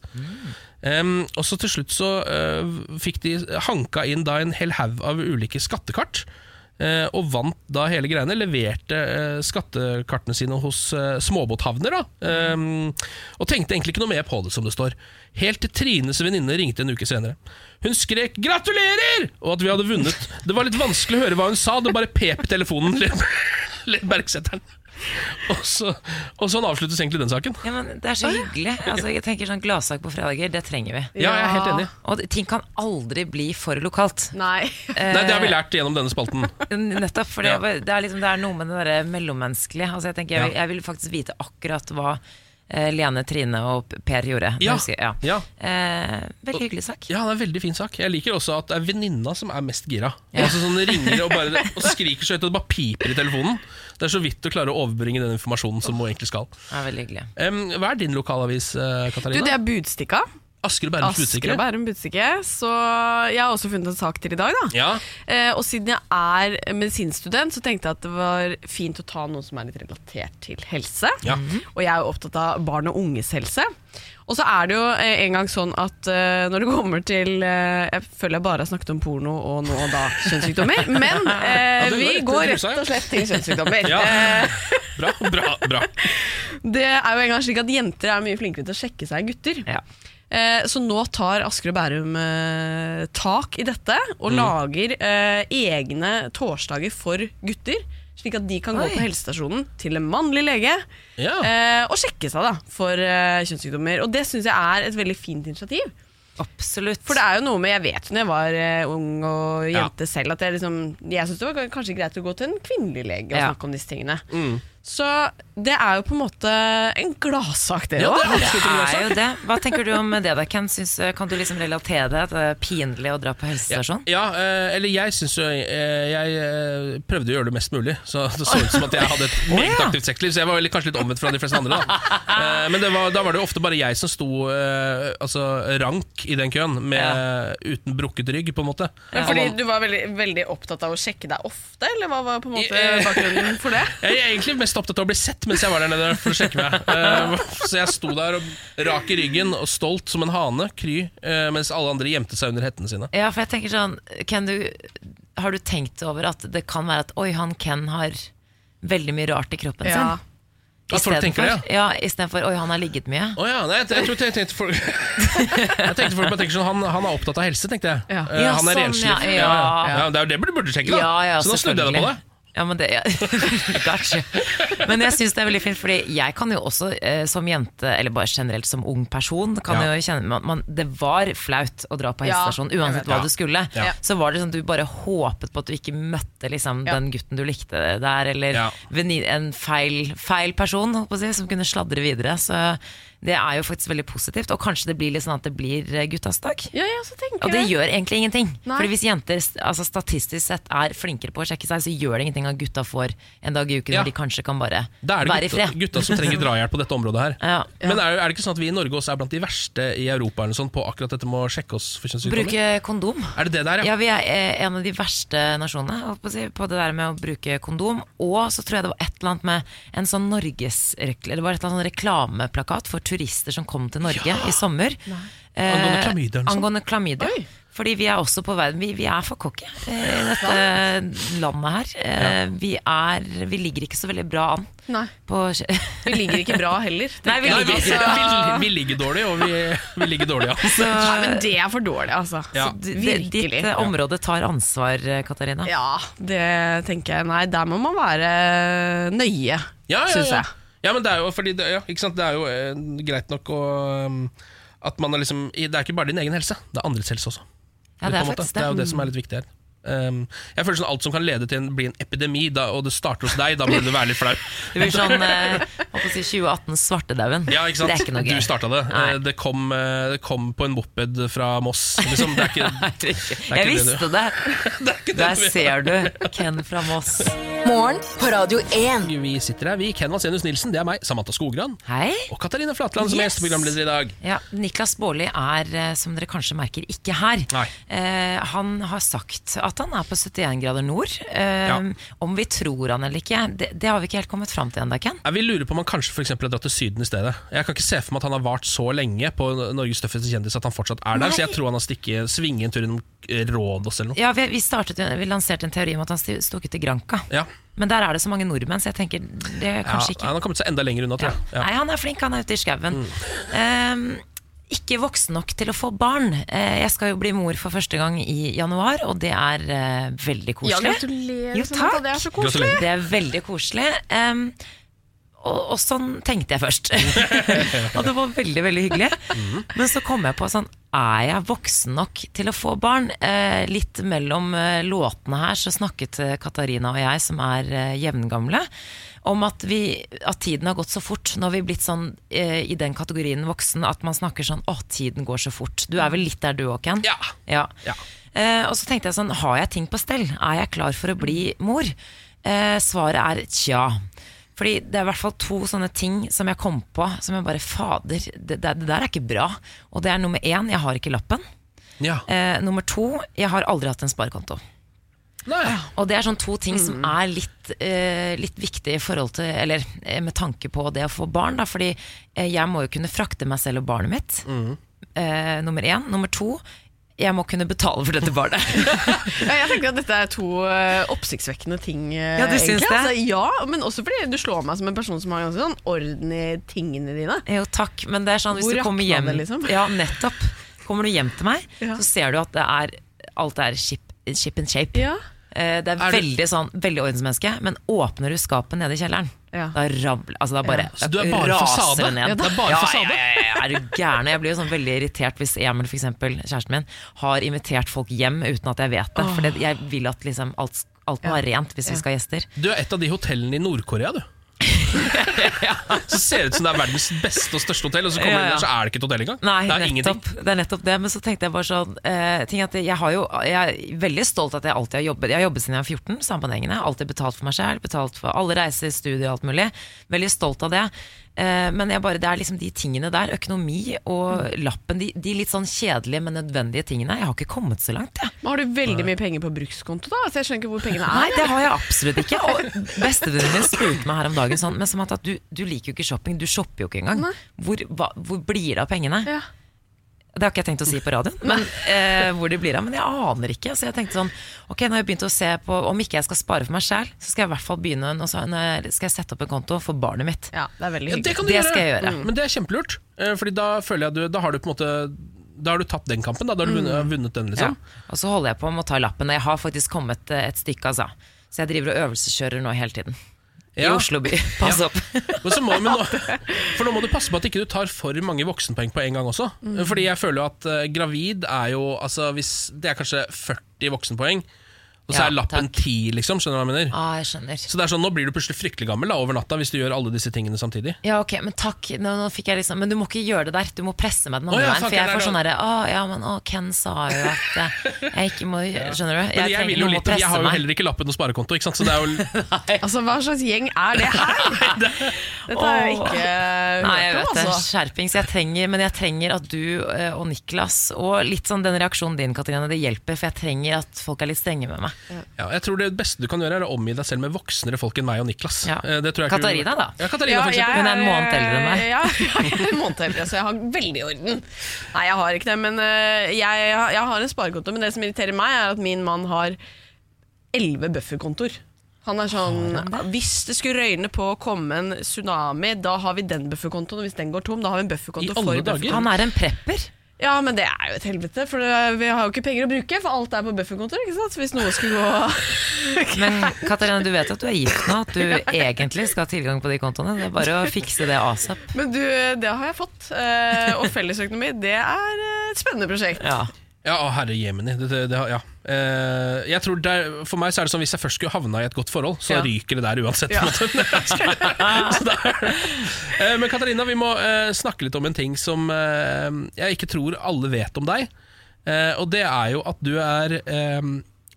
Em, og så Til slutt så uh, fikk de hanka inn da en hel haug av ulike skattekart. Uh, og vant da hele greiene. Leverte uh, skattekartene sine hos småbåthavner. da um, Og tenkte egentlig ikke noe mer på det, som det står. Helt til Trines venninne ringte en uke senere. Hun skrek 'gratulerer!' og at vi hadde vunnet. Det var litt vanskelig å høre hva hun sa, det bare pep i telefonen. [laughs] Bergsetteren. [laughs] Og, så, og sånn avsluttes egentlig den saken. Ja, men Det er så hyggelig. Altså, jeg tenker sånn Gladsak på fredager, det trenger vi. Ja, jeg er helt enig. Og ting kan aldri bli for lokalt. Nei. [laughs] Nei, Det har vi lært gjennom denne spalten. Nettopp, for det, Ja. det, er liksom, det er noe med det der mellommenneskelige. Altså, jeg, tenker, jeg, vil, jeg vil faktisk vite akkurat hva eh, Lene, Trine og Per gjorde. Ja. Husker, ja. Ja. Eh, veldig hyggelig sak. Ja, det er en veldig fin sak. Jeg liker også at det er venninna som er mest gira. Altså sånn ringer og, bare, [laughs] og skriker så høyt at det bare piper i telefonen. Det er så vidt du klarer å overbringe den informasjonen som hun egentlig skal. Ja, veldig hyggelig. Em, hva er din lokalavis, eh, Du, Katarina? det er Budstikka. Asker og Bærums Asker og Budstikke. Bærum Budstikke. Så jeg har også funnet en sak til i dag, da. Ja. Eh, og siden jeg er medisinstudent, så tenkte jeg at det var fint å ta noe som er litt relatert til helse. Ja. Og jeg er jo opptatt av barn og unges helse. Og så er det jo eh, en gang sånn at uh, når det kommer til uh, Jeg føler jeg bare har snakket om porno og nå og da kjønnssykdommer. [laughs] Men uh, vi går rett og slett til kjønnssykdommer. [laughs] Ja. Bra, bra, bra. [laughs] det er jo en gang slik at jenter er mye flinkere til å sjekke seg enn gutter. Ja. Eh, så nå tar Asker og Bærum eh, tak i dette og Mm. lager eh, egne torsdager for gutter. Slik at de kan gå på helsestasjonen til en mannlig lege Ja. eh, og sjekke seg da for kjønnssykdommer. Og det syns jeg er et veldig fint initiativ. Absolutt. For det er jo noe med Jeg vet jo når jeg var ung og Ja. jente selv, at jeg, liksom, jeg syns det var kanskje greit å gå til en kvinnelig lege og Ja. snakke om disse tingene. Mm. Så det er jo på en måte en gladsak, det Ja, òg. det er Det er jo det. Hva tenker du om det da, Ken? Syns, kan du liksom relatere deg at det er pinlig å dra på helsestasjon? Ja, ja eller jeg syns jo eh, Jeg eh, prøvde å gjøre det mest mulig, så det så ut som at jeg hadde et [laughs] meget ja. aktivt sexliv. Så jeg var kanskje litt omvendt fra de fleste andre. Da. Eh, Men det var, da var det jo ofte bare jeg som sto eh, altså, rank i den køen, med, uten brukket rygg, på en måte. Fordi du var veldig, veldig opptatt av å sjekke deg ofte, eller hva var på en måte Eh, bakgrunnen for det? [laughs] Jeg er egentlig mest opptatt av å bli sett mens jeg var der nede for å sjekke meg. Eh, Så jeg sto der og rak i ryggen og stolt som en hane, kry, eh, mens alle andre gjemte seg under hettene sine. Ja, for jeg tenker sånn Ken, du, har du tenkt over at det kan være at Oi, han Ken har veldig mye rart i kroppen Ja. sin? At folk tenker det, ja? ja. Istedenfor Oi, han har ligget mye. Oh, ja, nei, jeg, jeg, tror jeg tenkte folk [laughs] Jeg tenkte folk bare tenker sånn han, han er opptatt av helse, tenkte jeg. Ja. Uh, Ja, han er sånn, renslig. ja, Ja, ja. ja. Ja, det er jo det du burde sjekke, da. Ja, ja, så nå snudde jeg det på det. Ja, men det ja. [laughs] Gotcha. Men jeg syns det er veldig fint, Fordi jeg kan jo også eh, som jente, eller bare generelt som ung person, kan Ja. jo kjenne man, man, Det var flaut å dra på Ja, uansett hva Ja. du skulle. Ja. Så var det sånn du bare håpet på at du ikke møtte liksom, Ja. den gutten du likte der, eller Ja. en feil, feil person holdt på å si, som kunne sladre videre. Så det er jo faktisk veldig positivt. Og kanskje det blir litt sånn at det blir eh, guttas dag. Ja, jeg så tenker Og det gjør egentlig ingenting. Nei. Fordi hvis jenter altså statistisk sett er flinkere på å sjekke seg, så gjør det ingenting at gutta får en dag i uken Ja. hvor de kanskje kan bare Da er være i det gutta, det gutta som trenger drahjelp på dette området her. Ja. Men er, er det ikke sånn at vi i Norge også er blant de verste i Europa eller noe på akkurat dette med å sjekke oss for kjønnssykdommer? Bruke kondom. Er det det der, ja? Ja, vi er eh, en av de verste nasjonene på det der med å bruke kondom. Og så tror jeg det var et eller annet med en sånn Norges Det var et eller annet sånn reklameplakat for turister som kom til Norge i sommer. Eh, Angående klamydia? Angående klamydia. Fordi vi er også på verden Vi, vi er for cocky eh, i dette landet her. Ja. vi, er, vi ligger ikke så veldig bra an Nei, på [laughs] vi ligger ikke bra heller. Nei, vi ligger vi, vi, vi ligger dårlig, og vi, vi ligger dårlig, an. Altså. Nei, men det er for dårlig, altså. Ja. virkelig. Ditt eh, område tar ansvar, eh, Katarina. Ja, det tenker jeg. Nei, der må man være nøye, Ja, ja, syns ja. jeg. ja, men det er jo fordi det, ja, ikke sant? Det er jo eh, greit nok å um, At man er liksom Det er ikke bare din egen helse, det er andres helse også. Ja, det er faktisk det er jo det. som er litt viktig her. Um, jeg føler sånn Alt som kan lede til en, bli en epidemi, da, og det starter hos deg, da burde du være litt flau. [laughs] Det blir sånn eh, si 2018 svartedauden. Ja, ikke sant? Det er ikke noe Du gøy. starta det. Eh, Det kom, eh, det kom på en moped fra Moss. Liksom, det er ikke, [laughs] det er ikke- Jeg det visste det! [laughs] Der ser du Ken fra Moss. Morgen på Radio 1. vi sitter her, vi. Ken Vasenius Nilsen, det er meg. Samantha Skogran. Hei. Og Katarina Flatland, som er Yes. gjesteprogramleder i dag. Ja, Niklas Baarli er, eh, som dere kanskje merker, ikke her. Nei. Eh, han har sagt at han er på 71 grader nord. Eh, Ja. Om vi tror han eller ikke, det, det har vi ikke helt kommet fram til ennå, Ken. Jeg vil lure på om han kanskje for har dratt til Syden i stedet. Jeg kan ikke se for meg at han har vart så lenge på Norges tøffeste kjendis at han fortsatt er der. Nei. Så jeg tror han har stikket, svinget en tur innom Rådås eller noe. Ja, vi, vi, startet, vi lanserte en teori om at han stukket til Granca. Ja. Men der er det så mange nordmenn, så jeg tenker det er Ja, kanskje ikke han har kommet seg enda lenger unna, tror jeg. Ja. Nei, han er flink, han er ute i skauen. Ehm, ikke voksen nok til å få barn. Eh, jeg skal jo bli mor for første gang i januar, og det er veldig veldig Ja, koselig. gratulerer. Jo, takk. Det er så koselig. Det er veldig koselig. Um, og, og sånn tenkte jeg først. [laughs] og det var veldig, veldig hyggelig. Men så kom jeg på sånn Er jeg voksen nok til å få barn? Eh, litt mellom eh, låtene her så snakket eh, Katarina og jeg, som er eh, jevngamle, om at, vi, at tiden har gått så fort. Nå har vi blitt sånn eh, i den kategorien voksen at man snakker sånn Å, tiden går så fort. Du er vel litt der du òg, Ken? Ja. Ja. Ja. Eh, og så tenkte jeg sånn, har jeg ting på stell? Er jeg klar for å bli mor? Eh, svaret er tja. Fordi det er i hvert fall to sånne ting som jeg kom på som jeg bare Fader, det, det, det der er ikke bra. Og det er nummer én, jeg har ikke lappen. Ja. Eh, nummer to, jeg har aldri hatt en sparekonto. Nei. Og det er sånn to ting som er litt, eh, litt viktig i forhold til Eller eh, med tanke på det å få barn, da. Fordi eh, jeg må jo kunne frakte meg selv og barnet mitt. Eh, nummer én. Nummer to, jeg må kunne betale for dette barnet. [laughs] [laughs] Ja, jeg tenker at dette er to oppsiktsvekkende ting. Ja, du syns det? Altså, ja, men også fordi du slår meg som en person som har ganske sånn orden i tingene dine. jo, takk, men det er sånn hvis Hvor du kommer hjem det, liksom? Ja, nettopp. Kommer du hjem til meg, Ja. så ser du at det er alt er ship, ship and shape. Ja. Eh, Det er, Er veldig sånn, veldig ordensmenneske, men åpner du skapet nede i kjelleren, Ja. da ramler Altså, da bare Ja. Så du er bare fasade? ned. Ja, det er bare ja, fasade? Ja, ja, ja, er du gæren? Jeg blir jo sånn veldig irritert hvis Emil, for eksempel, kjæresten min, har invitert folk hjem uten at jeg vet det. For jeg vil at liksom alt, alt må være rent hvis vi skal ha gjester. Du er et av de hotellene i Nord-Korea, du. [laughs] Så ser det ut som det er verdens beste og største hotell, og så kommer Ja, du ja. inn der, så er det ikke et hotell engang. Nei, det er ingenting. nettopp, det er nettopp det. Men så tenkte jeg bare sånn eh, ting at jeg, har jo, jeg er veldig stolt at jeg alltid har jobbet. Jeg har jobbet siden jeg var 14, sammenhengende. Alltid betalt for meg selv, betalt for alle reiser, studier og alt mulig. Veldig stolt av det. Eh, men jeg bare, det er liksom de tingene der, økonomi og lappen, de, de litt sånn kjedelige, men nødvendige tingene. Jeg har ikke kommet så langt, jeg. Men har du veldig mye penger på brukskonto, da? Så jeg skjønner ikke hvor pengene er. Nei, det har jeg absolutt ikke. Og bestevennen min spurte meg her om dagen sånn, men som at du, du liker jo ikke shopping, du shopper jo ikke engang. Hvor, hva, hvor blir det av pengene? Ja. Det har ikke jeg tenkt å si på radioen, men, eh, hvor de blir av. Men jeg aner ikke. Så jeg tenkte sånn Ok, nå har jeg begynt å se på Om ikke jeg skal spare for meg sjæl, så skal jeg i hvert fall begynne nå så- skal jeg sette opp en konto for barnet mitt. ja, det er veldig Ja, hyggelig. det kan du Det gjøre. skal jeg gjøre. Mm. Men det er kjempelurt. Eh, Fordi da føler jeg du Da har du på en måte Da har du tatt den kampen. Da, da har du vunnet, vunnet den, Ja. liksom. Og så holder jeg på med å ta lappen. Og jeg har faktisk kommet eh, et stykke, altså. Så jeg driver og øvelseskjører nå hele tiden. I Oslo by. Pass opp. Men så må, nå, for nå må du passe på at ikke du tar for mange voksenpoeng på en gang også. Fordi jeg føler jo at uh, gravid er jo altså hvis, Det er kanskje 40 voksenpoeng, og så Ja, er lappen 10, liksom. Skjønner du hva jeg mener? Ah, jeg skjønner. Så det er sånn, Nå blir du plutselig fryktelig gammel da, over natta hvis du gjør alle disse tingene samtidig. Ja, ok, men takk. Nå, nå fikk jeg liksom Men du må ikke gjøre det der. Du må presse meg den andre Å, ja, veien. For jeg får sånn herre Å, ja, men å, Ken sa jo at eh, jeg ikke må [laughs] Skjønner du? Men jeg, trenger vil jo litt, jeg har jo heller ikke lappen og sparekonto, ikke sant? så det er jo [laughs] [laughs] Altså, Hva slags gjeng er det her? Dette er jeg ikke Nei, jeg vet det. altså. Skjerpings. Jeg trenger, men jeg trenger at du eh, og Niklas, og litt sånn den reaksjonen din, Katrine, det hjelper. For jeg trenger at folk er litt strenge med meg. Ja, Jeg tror det beste du kan gjøre, er å omgi deg selv med voksnere folk enn meg og Niklas. Ja. Eh, Det tror jeg ikke- Katarina, da. Ja, Katarina, for eksempel. Hun er en måned eldre enn meg. Ja, [laughs] jeg er en måned eldre, så jeg har veldig orden. Nei, jeg har ikke det, men øh, jeg, jeg har en sparekonto. Men det som irriterer meg, er at min mann har elleve bufferkontoer. Han er sånn Hvis det skulle røyne på å komme en tsunami, da har vi den bufferkontoen. Og hvis den går tom, da har vi en bufferkonto for bufferkontoen. Han er en prepper. Ja, men det er jo et helvete, for vi har jo ikke penger å bruke, for alt er på bufferkontoer. ikke sant? Hvis noe skulle gå [laughs] Men Katarina, du vet at du er gift nå, at du [laughs] egentlig skal ha tilgang på de kontoene. Det er bare å fikse det asap. Men du, det har jeg fått. eh, Og fellesøkonomi, det er eh, et spennende prosjekt. Ja. Ja, å, herre jemini. Det, det, det, ja. Eh, jeg tror det er, for meg så er det sånn hvis jeg først skulle havna i et godt forhold, så Ja. ryker det der uansett. Ja. [laughs] Eh, men Katarina, vi må eh, snakke litt om en ting som eh, jeg ikke tror alle vet om deg. Eh, og det er jo at du er eh,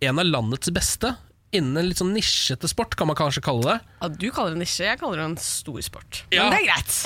en av landets beste innen en litt sånn nisjete sport, kan man kanskje kalle det. Ja, du kaller det nisje, jeg kaller det en stor sport. Ja. Men det er greit.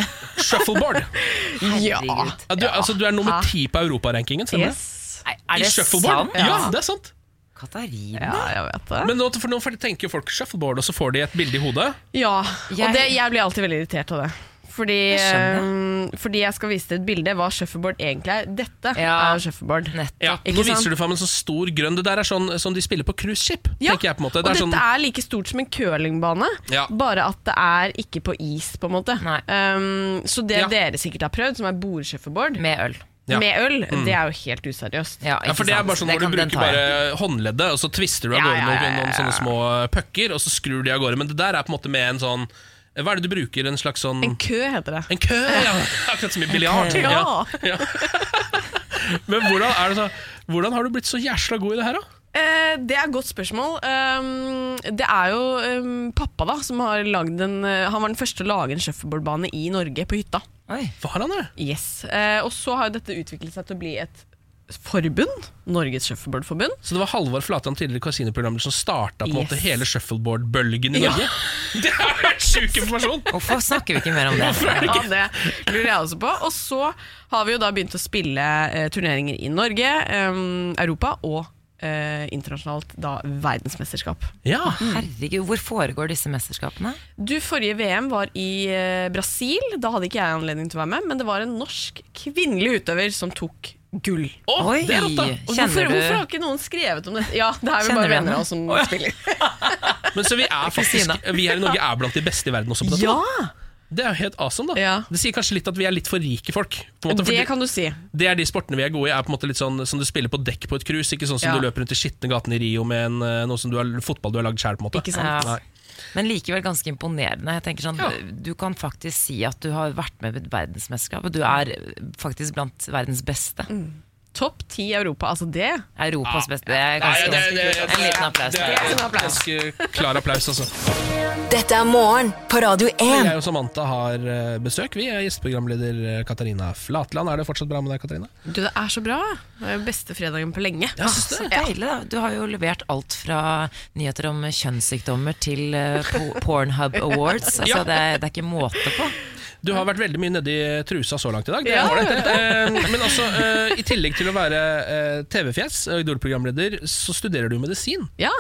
Shuffleboard. [laughs] Ja. Ja, du, altså, du er nummer ti på europarankingen, stemmer det? Yes. Nei, Er I det shuffleboard? sant? Ja, det er sant. Katarina? Ja, jeg vet det. Men nå, for nå tenker folk shuffleboard, og så får de et bilde i hodet. Ja, og det, jeg blir alltid veldig irritert av det. Fordi Jeg um, fordi jeg skal vise deg et bilde hva shuffleboard egentlig er. Dette Ja. er shuffleboard. Ja, Ikke Nå sant? viser du fram en sånn stor grønn Det der er sånn som de spiller på cruiseskip. Ja, og Det er dette sånn, er like stort som en curlingbane, Ja. bare at det er ikke på is, på en måte. Um, så det Ja. dere sikkert har prøvd, som er bordshuffleboard Med øl. Ja. med øl, det er jo helt useriøst. Ja, ja, for Det er bare sånn hvor du bruker bare håndleddet, og så twister du av Ja, gårde ja, noen, noen sånne små pucker, og så skrur de av gårde. Men det der er på en måte med en sånn Hva er det du bruker? En slags sånn En kø heter det. En kø, ja! [laughs] [laughs] Akkurat som i biljard. Ja. Ja. [laughs] Men hvordan, er det så, hvordan har du blitt så jæsla god i det her, da? Eh, det er et godt spørsmål. Um, det er jo um, pappa da som har lagd en eh, Han var den første til å lage en shuffleboardbane i Norge, på hytta. Oi. Var han det? Yes. Eh, og så har jo dette utviklet seg til å bli et Forbund. Norges Shuffleboardforbund. Så det var Halvor Flatland, tidligere kasinoprogrammer, som starta Yes. hele shuffleboard-bølgen i Ja. Norge? [laughs] Det har vært sjuk informasjon! Hvorfor snakker vi ikke mer om det? Ja, det lurer jeg også på. Og så har vi jo da begynt å spille eh, turneringer i Norge, eh, Europa og eh, internasjonalt da verdensmesterskap. Ja, Herregud, hvor foregår disse mesterskapene? Du, Forrige VM var i eh, Brasil. Da hadde ikke jeg anledning til å være med, men det var en norsk kvinnelig utøver som tok gull. Oh, Oi, det er rått, da! Hvorfor, du hvorfor har ikke noen skrevet om det? Ja, det er jo bare venner av oss som spiller. Men så vi er [laughs] faktisk Vi her i Norge er blant de beste i verden også på dette. Ja! Det er jo helt awesome, da. Ja. Det sier kanskje litt at vi er litt for rike folk. På en måte, Det kan du si. det er de sportene vi er gode i. Er på en måte litt sånn Som du spiller på dekk på et cruise. Ikke sånn som Ja. du løper rundt i skitne gatene i Rio med en, eh, noe som du har, fotball du har lagd sjæl, på en måte. Ikke sant? Ja. Men likevel ganske imponerende. Jeg tenker sånn, Ja. Du kan faktisk si at du har vært med i et verdensmesterskap, og du er faktisk blant verdens beste. Topp ti i Europa, altså det. Europas beste. Det er ganske, en liten applaus. Det er En en applaus. ganske klar applaus, altså. Dette er morgen på Radio 1. Jeg og Samantha har eh, besøk. Vi er gjesteprogramleder eh, Katarina Flatland. Er det fortsatt bra med deg, Katarina? Du, det er så bra. Det er beste fredagen på lenge. Ja, Så deilig, da. Du har jo levert alt fra nyheter om kjønnssykdommer til eh, Pornhub Awards. [laughs] Altså, det, er, det er ikke måte på. Du har vært veldig mye nedi trusa så langt i dag. Det er ålreit, det. Eh, Men altså, eh, i tillegg til å være eh, TV-fjes og Idol-programleder, så studerer du medisin. Ja.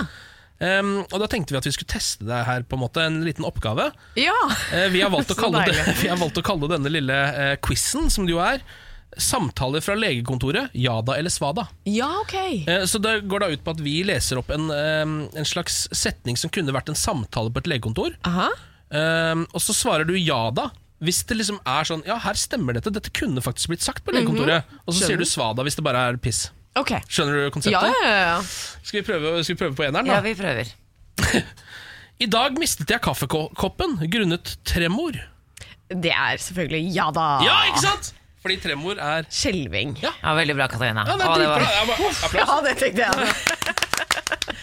Um, og da tenkte vi at vi skulle teste deg her, på en måte, en liten oppgave. ja. Vi, har [laughs] det, [laughs] vi har valgt å kalle denne lille uh, quizen, som det jo er, samtaler fra legekontoret, Jada eller Svada. Ja, ok. Så det går da ut på at vi leser opp en, en slags setning som kunne vært en samtale på et legekontor. Aha. Eh, Og så svarer du ja da. Hvis det liksom er sånn Ja, her stemmer dette. Dette kunne faktisk blitt sagt på legekontoret. Og så sier du svada hvis det bare er piss. Okay. Skjønner du konseptet? ja, ja. Skal, vi prøve, skal vi prøve på eneren, da? Ja, vi prøver. [laughs] I dag mistet jeg kaffekoppen grunnet tremor. Det er selvfølgelig ja da. Ja, ikke sant? Fordi tremor er Skjelving. Ja. Ja, Veldig bra, Katarina. Ja, det Å, det var- Ja, bare-. Ja, det tenkte jeg. [laughs]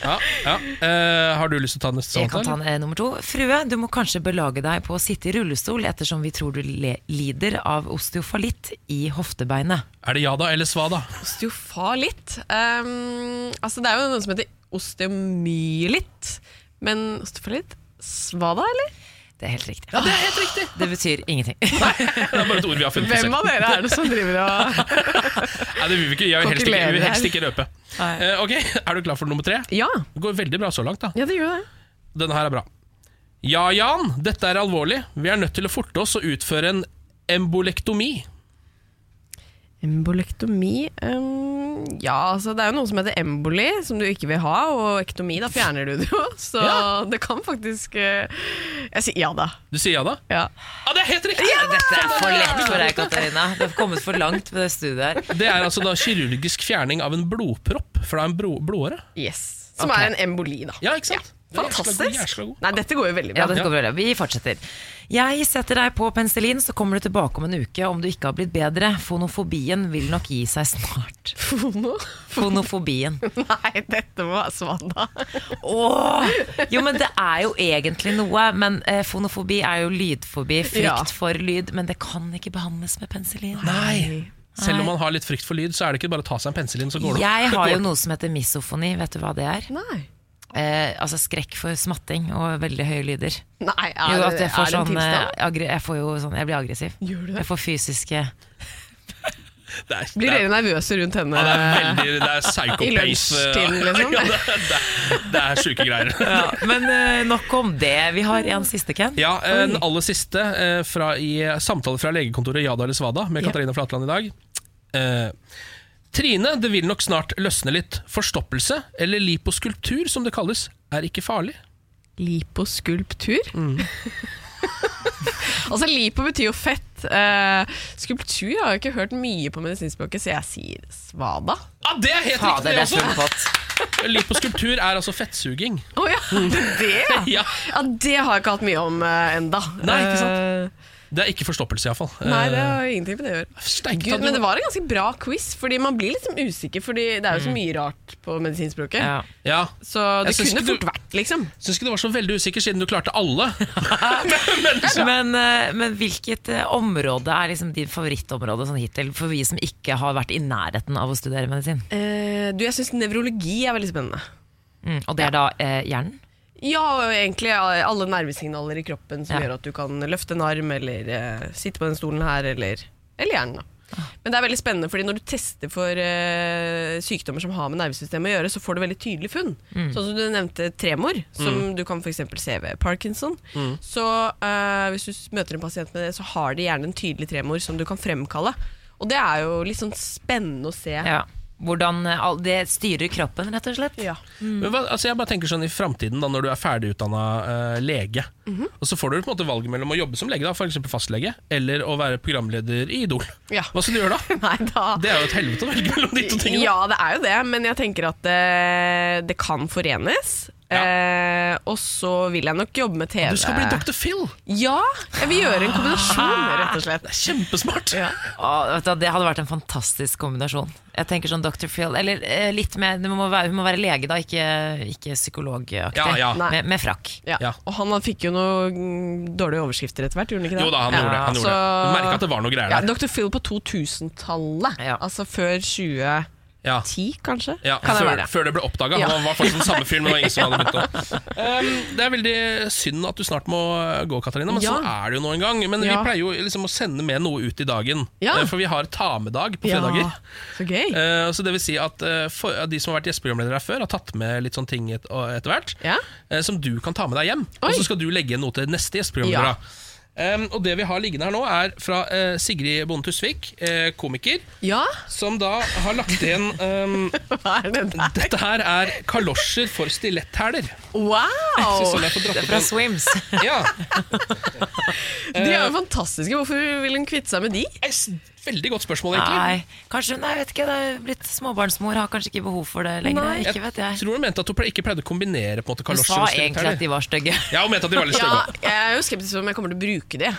Ja, ja. Eh, har du lyst til å ta neste Jeg kan ta en, eh, nummer to. Frue, du må kanskje belage deg på å sitte i rullestol ettersom vi tror du le lider av osteofalitt i hoftebeinet. Er det ja da eller svada? Osteofalitt. Um, altså, det er jo noe som heter osteomyelitt. Men osteofalitt Svada, eller? Det er helt riktig. Ja, det er helt riktig! Det betyr ingenting. Det er bare et ord vi har funnet på Hvem selv. av dere er det som driver og Nei, det vil vi ikke. Jeg vil helst ikke, vi vil helst ikke røpe. Nei. Eh, ok, Er du klar for nummer tre? Ja, Det går veldig bra så langt. da ja det gjør det. Denne her er bra. Ja, Jan, dette er alvorlig. Vi er nødt til å forte oss og utføre en embolektomi. Embolektomi um, Ja, altså det er jo noe som heter emboli, som du ikke vil ha, og ektomi, da fjerner du det jo. [laughs] Så Ja. det kan faktisk uh, Jeg sier ja da. Du sier ja da? Ja. ah, det er helt riktig! Dette er for lett for deg, Katarina. Du har kommet for langt med det studiet her. Det er altså da kirurgisk fjerning av en blodpropp fra en blodåre. Yes. Som okay. er en emboli, da. Ja, ikke sant? Det er jæskla god, Fantastisk. god. Nei, dette går jo veldig Ja, dette går veldig bra. Vi fortsetter. Jeg setter deg på penicillin, så kommer du tilbake om en uke om du ikke har blitt bedre. Fonofobien vil nok gi seg snart. [laughs] Fono? Fonofobien. [laughs] Nei, dette må være svada. Åh! [laughs] Jo, men det er jo egentlig noe. Men eh, fonofobi er jo lydfobi, frykt Ja. for lyd. Men det kan ikke behandles med penicillin. Nei. Selv om man har litt frykt for lyd, så er det ikke bare å ta seg en penicillin, så går det Jeg har jo noe som heter misofoni. Vet du hva det er? Nei. Eh, altså skrekk for smatting og veldig høye lyder. Nei, er, Jo, at jeg får er det en sånn eh, Jeg får jo sånn Jeg blir aggressiv. Gjør du det? Jeg får fysiske Det er, Blir er, dere nervøse rundt henne? ja, det er veldig Det er psycho [laughs] I eh, lunsjtiden, [laughs] liksom? Ja, det, det, det er sjuke greier. [laughs] ja, Men eh, nok om det. Vi har en siste, Ken. Ja, en Den aller siste eh, fra, i samtale fra legekontoret Jada eller Svada med Ja. Katarina Flatland i dag. Trine, det vil nok snart løsne litt. Forstoppelse, eller liposkulptur som det kalles, er ikke farlig. Liposkulptur? Mm. [laughs] altså Lipo betyr jo fett. Uh, skulptur har jeg ikke hørt mye på medisinspråket, så jeg sier svada. Ja, Det er helt Fader, det er riktig! full også. Liposkulptur er altså fettsuging. Å ja, det er det? Ja. [laughs] ja, det har jeg ikke hatt mye om uh, enda. Nei, ikke sant? Eh, Det er ikke forstoppelse, iallfall. Nei, det har ingenting med det å gjøre. Gud, men det var en ganske bra quiz, fordi man blir sånn usikker, fordi det er jo så mye rart på medisinspråket. Ja. Ja. Så det Jeg kunne fort du- vært, liksom. Syns ikke du var så veldig usikker, siden du klarte alle. [laughs] Men, men, men hvilket eh, område er liksom din favorittområde sånn hittil, for vi som ikke har vært i nærheten av å studere medisin? Eh, du, jeg syns nevrologi er veldig spennende. Mm, og det er da eh, hjernen? Ja, og egentlig alle nervesignaler i kroppen som Ja. gjør at du kan løfte en arm, eller eh, sitte på den stolen her, eller, eller hjernen. Da. Men det er veldig spennende, fordi når du tester for eh, sykdommer som har med nervesystemet å gjøre, så får du veldig tydelige funn. Sånn som du nevnte tremor, som du kan for eksempel se ved Parkinson. Så eh, hvis du møter en pasient med det, så har de gjerne en tydelig tremor som du kan fremkalle. Og det er jo litt sånn spennende å se. Ja. Hvordan eh, det styrer kroppen, rett og slett? Ja. Men hva, altså jeg bare tenker sånn I framtiden, når du er ferdigutdanna uh, lege, og så får du på en måte valget mellom å jobbe som lege, da, f.eks. fastlege, eller å være programleder i Idol. Ja. Hva skal du gjøre da? [laughs] Nei, da Det er jo et helvete å velge mellom de to tingene. Ja, det er jo det, men jeg tenker at uh, det kan forenes. Eh, og så vil jeg nok jobbe med TV. Du skal bli Dr. Phil! Ja, jeg vil gjøre en kombinasjon, rett og slett. Det er kjempesmart! Å, vet du, det hadde vært en fantastisk kombinasjon. Jeg tenker sånn Dr. Phil Eller eh, litt mer, Hun må må være lege, da, ikke, ikke psykologaktig. Ja, ja. Med, med frakk. Ja. Ja. Og han fikk jo noen mm, dårlige overskrifter etter hvert, gjorde han ikke det? Jo da, han gjorde det. Han gjorde så- det. Du merka at det var noe greier Ja, der. Dr. Phil på 2000-tallet. Ja. Altså før 2010, Ja. kanskje? Ja, kan før, det før det ble oppdaga. Ja. Han var faktisk den samme fyren, men det var ingen som hadde begynt å um, [laughs] Det er veldig synd at du snart må gå, Katarina, men Ja. sånn er det jo nå en gang. Men vi pleier jo liksom å sende med noe ut i dagen, eh, for vi har ta-med-dag på fredager. Så gøy. uh, så det vil si at uh, for, uh, De som har vært gjesteprogramledere her før, har tatt med litt sånne ting et, etter hvert. Ja. som du kan ta med deg hjem. Oi. Og så skal du legge igjen noe til neste gjesteprogramleder. Um, og det vi har liggende her nå, er fra uh, Sigrid Bonde Tusvik, uh, komiker, Ja, som da har lagt igjen um, [laughs] hva er det der? Dette her er kalosjer for stiletthæler. Wow! det er Fra. Swims. Ja, [laughs] De er jo fantastiske. Hvorfor vil hun kvitte seg med de? Veldig godt spørsmål, egentlig. Nei, kanskje hun er, vet ikke, det er blitt småbarnsmor, har kanskje ikke behov for det lenger. Nei. ikke vet jeg. tror hun mente at hun ikke pleide å kombinere på en måte Hun sa egentlig at de var stygge. Ja, hun mente at de var litt Ja, stygge. jeg er jo skeptisk om jeg kommer til å bruke de.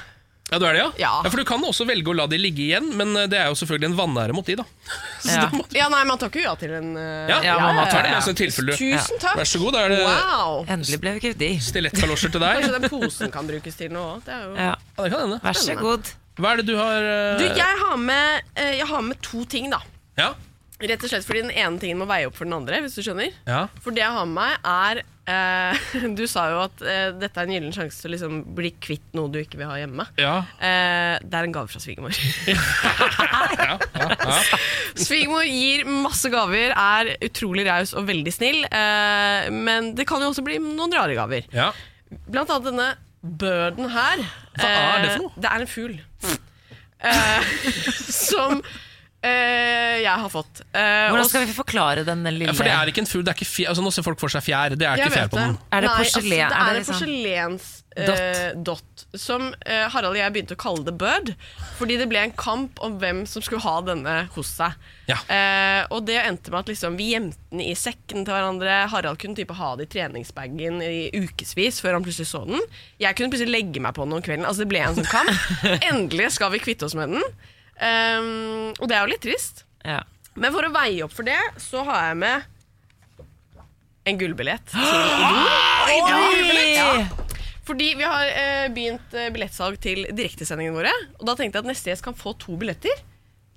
Ja, du er det, ja? Ja. For du kan også velge å la de ligge igjen, men eh, det er jo selvfølgelig en vanære mot de, da. [laughs] Ja. Ja, nei, Man takker jo ja til en uh, Ja, Ja, man tar det med som tilfelle Tusen takk. Vær så god, da er det Wow. Endelig ble vi kvitt de. stilettkalosjer til deg. Kanskje den posen kan brukes til noe òg. Ja. Ja, det kan hende. Vær så god. Hva er det du har eh, Du, jeg har, med, eh, jeg har med to ting, da. Ja, Rett og slett fordi den ene tingen må veie opp for den andre. hvis du skjønner ja. For det jeg har med meg, er eh, [laughs] Du sa jo at eh, dette er en gyllen sjanse til å liksom bli kvitt noe du ikke vil ha hjemme. ja. Eh, det er en gave fra svigermor. [laughs] Svigermor gir masse gaver, er utrolig raus og veldig snill. Eh, men det kan jo også bli noen rare gaver. ja. Blant annet denne birden her. Hva er det for noe? Eh, Det er en fugl. Eh, [laughs] som eh, jeg har fått. Eh, Hvordan skal vi forklare den lille Ja, for det er ikke en fugl, er altså Nå ser folk for seg fjær, det er Jeg ikke fjær på den. Er det Nei, porselen? Altså, det Er er det en liksom- porselens eh, dott. Som eh, Harald og jeg begynte å kalle det bird, fordi det ble en kamp om hvem som skulle ha denne hos seg. Ja. Eh, og det endte med at liksom, vi gjemte den i sekken til hverandre. Harald kunne type ha det i treningsbagen i ukevis før han plutselig så den. Jeg kunne plutselig legge meg på den om kvelden. Altså, det ble en sånn kamp. [laughs] Endelig skal vi kvitte oss med den. Um, og det er jo litt trist. Ja. Men for å veie opp for det, så har jeg med en gullbillett til [gasps] Idol. Ja. Fordi vi har eh, begynt eh, billettsalg til direktesendingene våre. Og da tenkte jeg at neste gjest kan få to billetter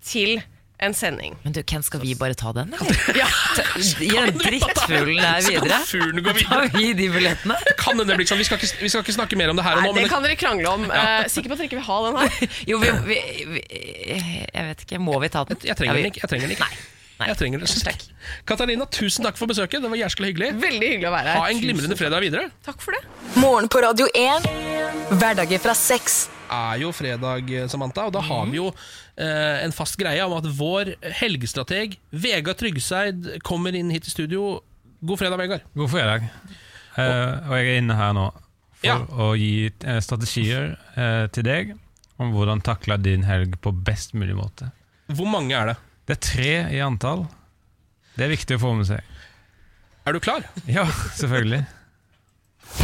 til en sending. Men du, Ken, skal vi bare ta den, eller? Ja, Gi den drittfuglen der videre. Skal fuglen gå videre? Tar vi de billettene? Kan hende det blir sånn, vi skal, ikke, vi skal ikke snakke mer om det her og Nei, nå, det men kan dere krangle om. Eh, sikker på at dere ikke vil ha den her? [laughs] Jo, vi, vi, vi Jeg vet ikke, må vi ta den? jeg trenger Ja, den ikke. Jeg trenger den ikke. Nei. Jeg trenger den Takk. Katarina, tusen takk for besøket. Det var jæskla hyggelig. Veldig hyggelig å være her. Ha en glimrende fredag videre. Takk for det. Morgen på Radio 1. Hverdager fra seks. er jo fredag, Samantha, og da har vi jo eh, en fast greie om at vår helgestrateg Vegard Tryggeseid kommer inn hit i studio. God fredag, Vegard. God fredag. Eh, og jeg er inne her nå for Ja. å gi eh, strategier eh, til deg om hvordan takle din helg på best mulig måte. Hvor mange er det? Det er tre i antall. Det er viktig å få med seg. Er du klar? Ja, selvfølgelig.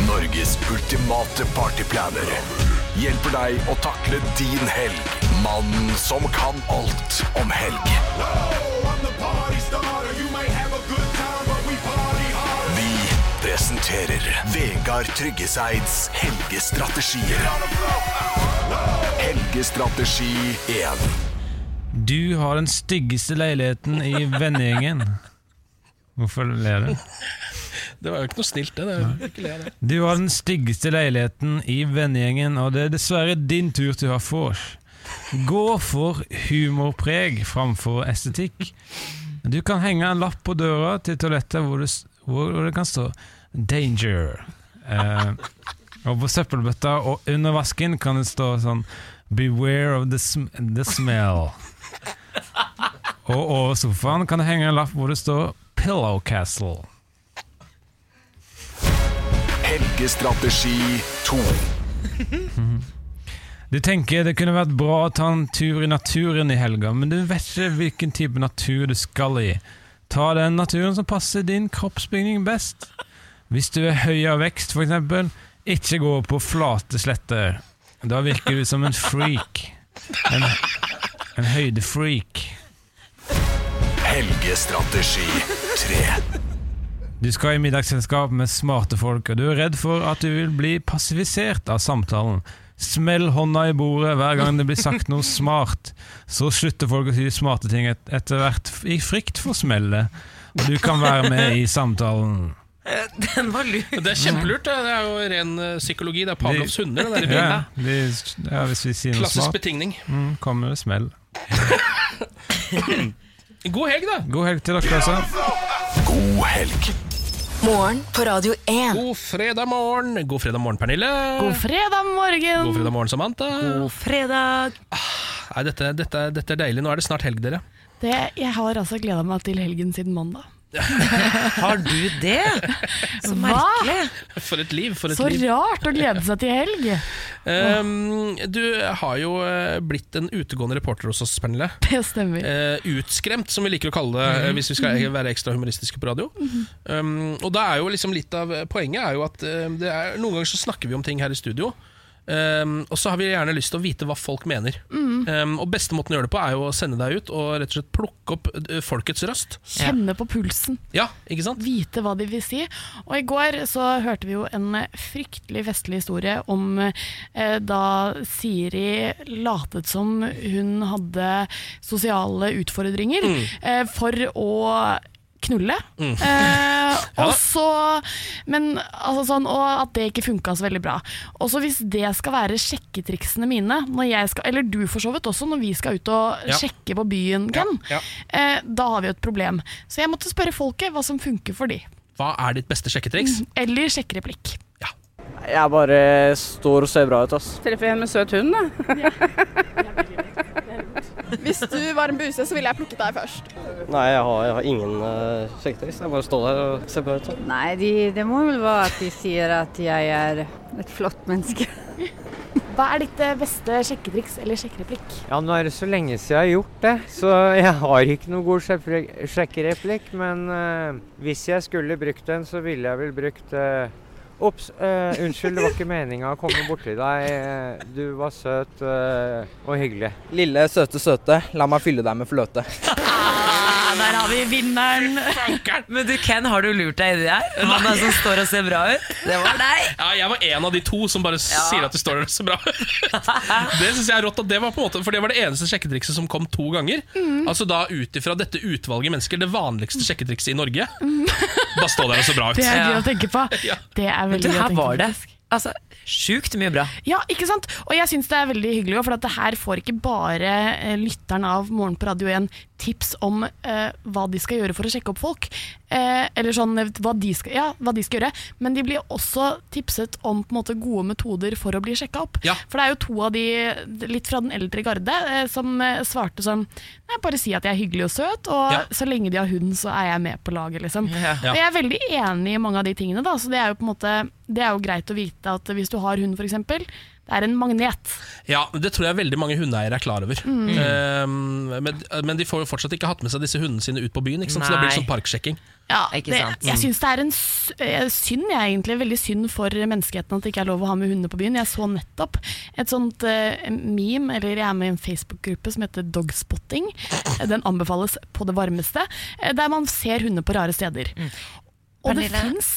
Norges ultimate partyplaner hjelper deg å takle din helg. Mannen som kan alt om helg. Vi presenterer Vegard Tryggeseids helgestrategier. Helgestrategi 1. Du har den styggeste leiligheten i [laughs] vennegjengen. Hvorfor ler du? Det var jo ikke noe snilt, det. det ikke le av det. Du har den styggeste leiligheten i vennegjengen, og det er dessverre din tur til å ha vors. Gå for humorpreg framfor estetikk. Du kan henge en lapp på døra til toalettet hvor hvor det kan stå 'Danger'. Eh, og på søppelbøtta og under vasken kan det stå sånn 'Beware of the, sm the smell'. Og over sofaen kan det henge en lapp hvor det står 'Pillow Castle'. Helgestrategi 2. Du tenker det kunne vært bra å ta en tur i naturen i helga, men du vet ikke hvilken type natur du skal i. Ta den naturen som passer din kroppsbygning best. Hvis du er høy av vekst, eksempel, ikke gå på flate sletter. Da virker du som en freak. En, en høydefreak. Helgestrategi 3. Du skal i middagsselskap med smarte folk, og du er redd for at du vil bli passifisert av samtalen. Smell hånda i bordet hver gang det blir sagt noe smart. Så slutter folk å si smarte ting et etter hvert i frykt for smellet, og du kan være med i samtalen. Den var lur. Det er kjempelurt. Det Det er jo ren eh, psykologi. Det er Pavlovs hunder. Det der i Ja, vi, ja, hvis vi sier noe Klassisk smart, betingning. mm, kommer med smell. [coughs] God helg, da! God helg til dere, også. God helg. Morgen på Radio 1. God fredag morgen. God fredag morgen, Pernille. God fredag morgen! God fredag morgen, Samantha. God fredag. Nei, dette, dette, dette er deilig. Nå er det snart helg, dere. Det, jeg har altså gleda meg til helgen siden mandag. Har du det? [laughs] Så Hva? merkelig. For et liv. for et Så liv. rart å glede seg til helg! Um, du har jo eh, blitt en utegående reporter hos oss, Pernille. [laughs] Det stemmer. Uh, utskremt, som vi liker å kalle det eh, hvis vi skal være ekstra humoristiske på radio. um, og da er jo liksom litt av poenget er jo at det er, noen ganger så snakker vi om ting her i studio. Um, og så har vi gjerne lyst til å vite hva folk mener. Um, og beste måten å gjøre det på er jo å sende deg ut og rett og slett plukke opp eh, folkets røst. Kjenne på pulsen. Ja, ikke sant? Vite hva de vil si. Og i går så hørte vi jo en fryktelig festlig historie om eh, da Siri latet som hun hadde sosiale utfordringer eh, for å knulle. Eh, [laughs] og så, men, altså sånn, og at det ikke funka så veldig bra. Og så hvis det skal være sjekketriksene mine, når jeg skal, eller du for så vidt også, når vi skal ut og Ja. sjekke på byen, Ken, ja. eh, da har vi jo et problem. Så jeg måtte spørre folket hva som funker for de. Hva er ditt beste sjekketriks? Eller sjekkereplikk. Jeg bare står og ser bra ut, ass. Treffer en med søt hund, da. [laughs] Hvis du var en buse, så ville jeg plukket deg først. Nei, jeg har, jeg har ingen uh, sjekketriks. Jeg bare står der og ser bra ut. sånn. Nei, de, det må vel være at de sier at jeg er et flott menneske. Hva er ditt eh, beste sjekketriks eller sjekkereplikk? Ja, nå er det så lenge siden jeg har gjort det, så jeg har ikke noen god sjekkereplikk-. Men uh, hvis jeg skulle brukt den, så ville jeg vel brukt eh, Ops, eh, unnskyld, det var ikke meninga å komme borti deg. Eh, Du var søt eh, og hyggelig. Lille, søte, søte. La meg fylle deg med fløte. [laughs] Der har vi vinneren! Men du, Ken, har du lurt deg inni her? Han der som står og ser bra ut? Det var deg. Ja, jeg var en av de to som bare sier at du står der ser bra. det synes jeg er rått, at det var på en måte For det var det eneste sjekketrikset som kom to ganger. Altså da ut ifra dette utvalget mennesker, det vanligste sjekketrikset i Norge. Bare stå der og se bra ut. Det er gøy å tenke på. Det er du, veldig gøy å tenke var på. det altså, sjukt mye bra. Ja, ikke sant? Og jeg syns det er veldig hyggelig, for at det her får ikke bare lytterne lytteren av Morgen på Radio 1 tips om uh, hva de skal gjøre for å sjekke opp folk. Eh, eller sånn eh, hva de, skal, ja, hva de skal gjøre. Men de blir også tipset om måte, gode metoder for å bli sjekka opp. Ja. For det er jo to av de litt fra den eldre garde eh, som eh, svarte sånn Nei, bare si at jeg er hyggelig og søt, og Ja. så lenge de har hund, så er jeg med på laget, liksom. Og jeg er veldig enig i mange av de tingene, da. Så det er jo på en måte Det er jo greit å vite at hvis du har hund, f.eks., Det er en magnet. Ja, Det tror jeg veldig mange hundeeiere er klar over. Mm. Eh, men, men de får jo fortsatt ikke hatt med seg disse hundene sine ut på byen, ikke sant? så det blir det sånn parksjekking. Ja, Ikke det, jeg Mm. syns det er en eh, synd, jeg, egentlig. Veldig synd for menneskeheten at det ikke er lov å ha med hunder på byen. Jeg så nettopp et sånt uh, meme, eller jeg er med i en Facebook-gruppe som heter Dogspotting. Eh, Den anbefales på det varmeste, der man ser hunder på rare steder. Og det Pernille? fins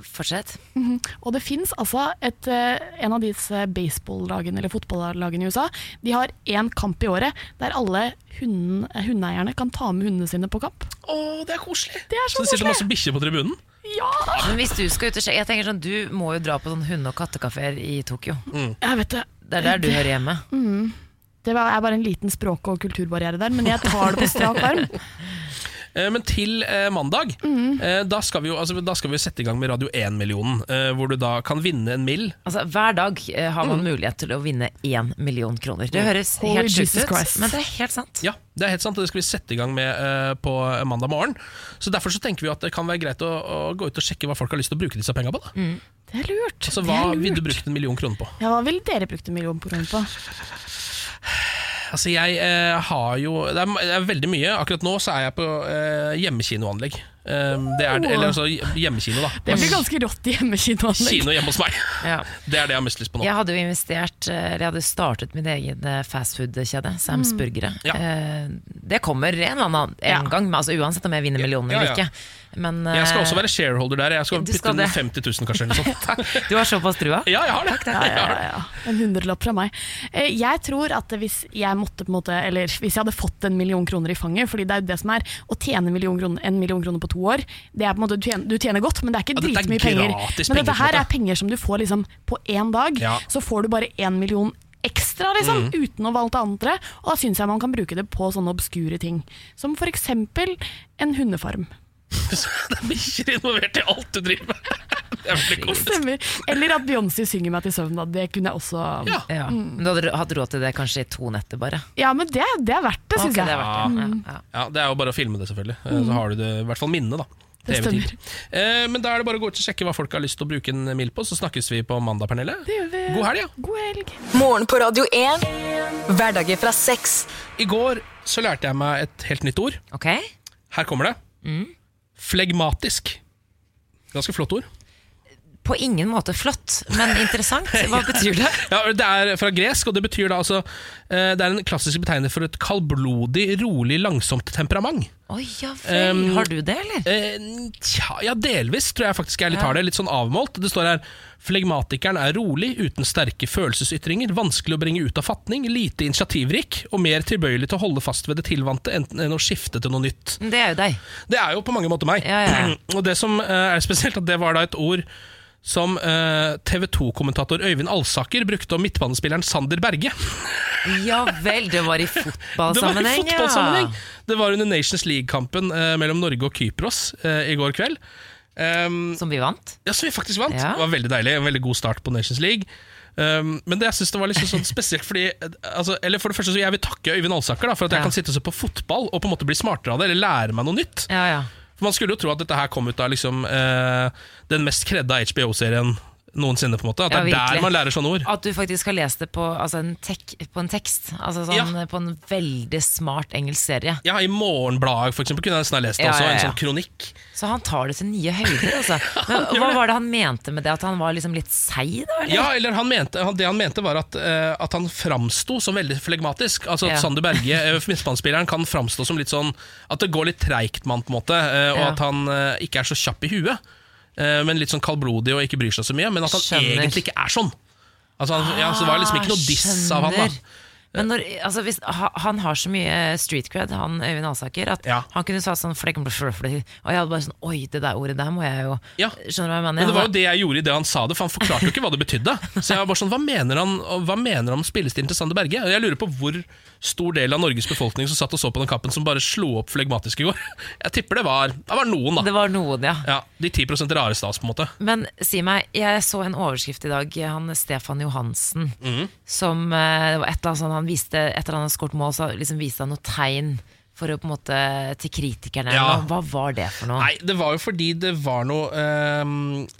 Fortsett. Mhm. Og det fins altså et, eh, en av disse baseball-lagene eller fotballagene i USA. De har én kamp i året der alle hunden, eh, hundeeierne kan ta med hundene sine på kamp. Å, det er koselig! Det er Så så det sitter masse bikkjer på tribunen. Ja! Men hvis du skal ut og sjekke Jeg tenker sånn, Du må jo dra på sånn hunde- og kattekafeer i Tokyo. Jeg vet det. Det er der du hører hjemme. Mm. Det er bare en liten språk- og kulturbarriere der, men jeg tar det på strak arm. [laughs] Eh, Men til eh, mandag, Mm. eh, da, skal vi jo, altså, da skal vi jo sette i gang med Radio 1-millionen. Eh, hvor du da kan vinne en mill. Altså, Hver dag har man mulighet til å vinne én million kroner. Det høres mm. helt sjukt ut, Christ. men det er helt sant. Ja, det er helt sant, og det skal vi sette i gang med på mandag morgen. Så Derfor så tenker vi at det kan være greit å, å gå ut og sjekke hva folk har lyst til å bruke disse penga på. Da. Det er lurt. Altså, det Hva er vil du lurt. bruke en million kroner på? Ja, hva ville dere brukt en million kroner på? Altså, jeg eh, har jo det er, det er veldig mye. Akkurat nå så er jeg på eh, hjemmekinoanlegg. Eh, det er, eller altså hjemmekino, da. Det blir ganske rått i hjemmekinoanlegg. Kino hjemme hos meg. [laughs] Ja. Det er det jeg har mest lyst på nå. Jeg hadde jo investert eh, Eller jeg hadde startet min egen eh, fastfood-kjede, Sams Mm. Burgere. Ja. Eh, Det kommer en eller annen en Ja. gang, men altså uansett om jeg vinner millioner Ja, eller ja. ikke. Men, Jeg skal også være shareholder der. Jeg skal Du putte skal inn 50 000, kanskje. Eller sånt. [laughs] Du har såpass trua? Ja, jeg har det. Takk, ja, ja, ja. En hundrelapp fra meg. Eh, Jeg tror at hvis jeg måtte på en måte Eller hvis jeg hadde fått en million kroner i fanget, Fordi det er jo det som er å tjene en million kroner, en million kroner på to år. Det er på en måte, du, tjener, du tjener godt, men det er ikke Ja, dritmye penger. Men dette her er penger som du får liksom på én dag. Ja. Så får du bare én million ekstra, liksom, Mm. uten å valge andre. Og da syns jeg man kan bruke det på sånne obskure ting. Som for eksempel en hundefarm. [laughs] Det er bikkjer involvert i alt du driver med. Det er. Stemmer. Eller at Beyoncé synger meg til søvn. Da. Det kunne jeg også Ja. Ja. Men du hadde hatt råd til det kanskje i to netter, bare? Ja, men det, det er verdt det, syns Ok, det jeg. er verdt det. Ja, ja. Ja, Det er jo bare å filme det, selvfølgelig. Eh, Så har du det i hvert fall minnet, da. Det Til evig tid. Eh, Men da er det bare å gå ut og sjekke hva folk har lyst til å bruke en mil på, så snakkes vi på mandag, Pernille. Det gjør vi. God helg, ja. God helg. Morgen på Radio 1. Hverdager fra seks. I går så lærte jeg meg et helt nytt ord. Ok? Her kommer det. Flegmatisk. Ganske flott ord. På ingen måte flott, men [laughs] interessant. Hva betyr det? Ja, Det er fra gresk, og det betyr da altså eh, Det er en klassisk betegnelse for et kaldblodig, rolig, langsomt temperament. Oi, ja vel. Um, Har du det, eller? Eh, tja, ja, delvis tror jeg faktisk jeg litt har det. Litt sånn avmålt. Det står her Flegmatikeren er rolig, uten sterke følelsesytringer, vanskelig å bringe ut av fatning, lite initiativrik og mer tilbøyelig til å holde fast ved det tilvante enn å skifte til noe nytt. Det er jo deg. Det er jo på mange måter meg. Ja, ja. [clears throat] Og det som eh, er spesielt, at det var da et ord som uh, TV 2-kommentator Øyvind Alsaker brukte om midtbanespilleren Sander Berge. [laughs] Ja vel, det var i fotballsammenheng, [laughs] Det var i fotballsammenheng, Ja. Det var under Nations League-kampen uh, mellom Norge og Kypros uh, i går kveld. Um, Som vi vant? Ja, som vi faktisk vant. Ja. Det var veldig deilig. En veldig god start på Nations League. Um, men det jeg synes det var liksom sånn [laughs] spesielt fordi altså, Eller For det første så jeg vil takke Øyvind Alsaker da, for at jeg kan sitte og se på fotball og på en måte bli smartere av det, eller lære meg noe nytt. Ja, ja. Man skulle jo tro at dette her kom ut av liksom, eh, den mest kredda HBO-serien noensinne. på en måte At det Ja, er virkelig. der man lærer sånne ord. At du faktisk har lest det på, altså en, tek, på en tekst. Altså sånn, På en veldig smart engelsk serie. Ja, I Morgenbladet for eksempel, kunne jeg nesten ha lest det Ja, også. ja, ja. En sånn kronikk. Så han tar det til nye høyder. Altså. [laughs] Men, hva var det han mente med det? At han var liksom litt seig? Ja, eller han mente, han, Det han mente, var at, uh, at han framsto som veldig flegmatisk. Altså at Ja. Sander Berge, uh, [laughs] midtbanespilleren, kan framstå som litt sånn At det går litt treigt med han, på en måte. Uh, og Ja. at han uh, ikke er så kjapp i huet. Eh, men litt sånn kaldblodig og ikke bryr seg så mye. Men at han Skjønner. egentlig ikke er sånn. Altså, han, ja, så det var liksom ikke noe diss av han. da. Men når, altså hvis, han har så mye street cred, han Øyvind Alsaker, at Ja. han kunne sagt sånn flekk, Og jeg hadde bare sånn Oi, det der ordet der må jeg jo Ja. Skjønner du hva jeg mener? Men det var jo det jeg gjorde i det han sa det, for han forklarte jo ikke hva det betydde. Så jeg var bare sånn, Hva mener han hva mener han om spillestilen til Sander Berge? Og Jeg lurer på hvor stor del av Norges befolkning som satt og så på den kampen, som bare slo opp flegmatisk i går. Jeg tipper det var, det var noen, da. Det var noen, ja. Ja, De 10 rareste av oss, på en måte. Men si meg, jeg så en overskrift i dag, han Stefan Johansen, mm. som eh, det var et eller annet sånn, han viste, etter han hadde skåret mål, så liksom viste han noe tegn for å på en måte til kritikerne. Ja. Hva var det for noe? Nei, det var jo fordi det var noe eh,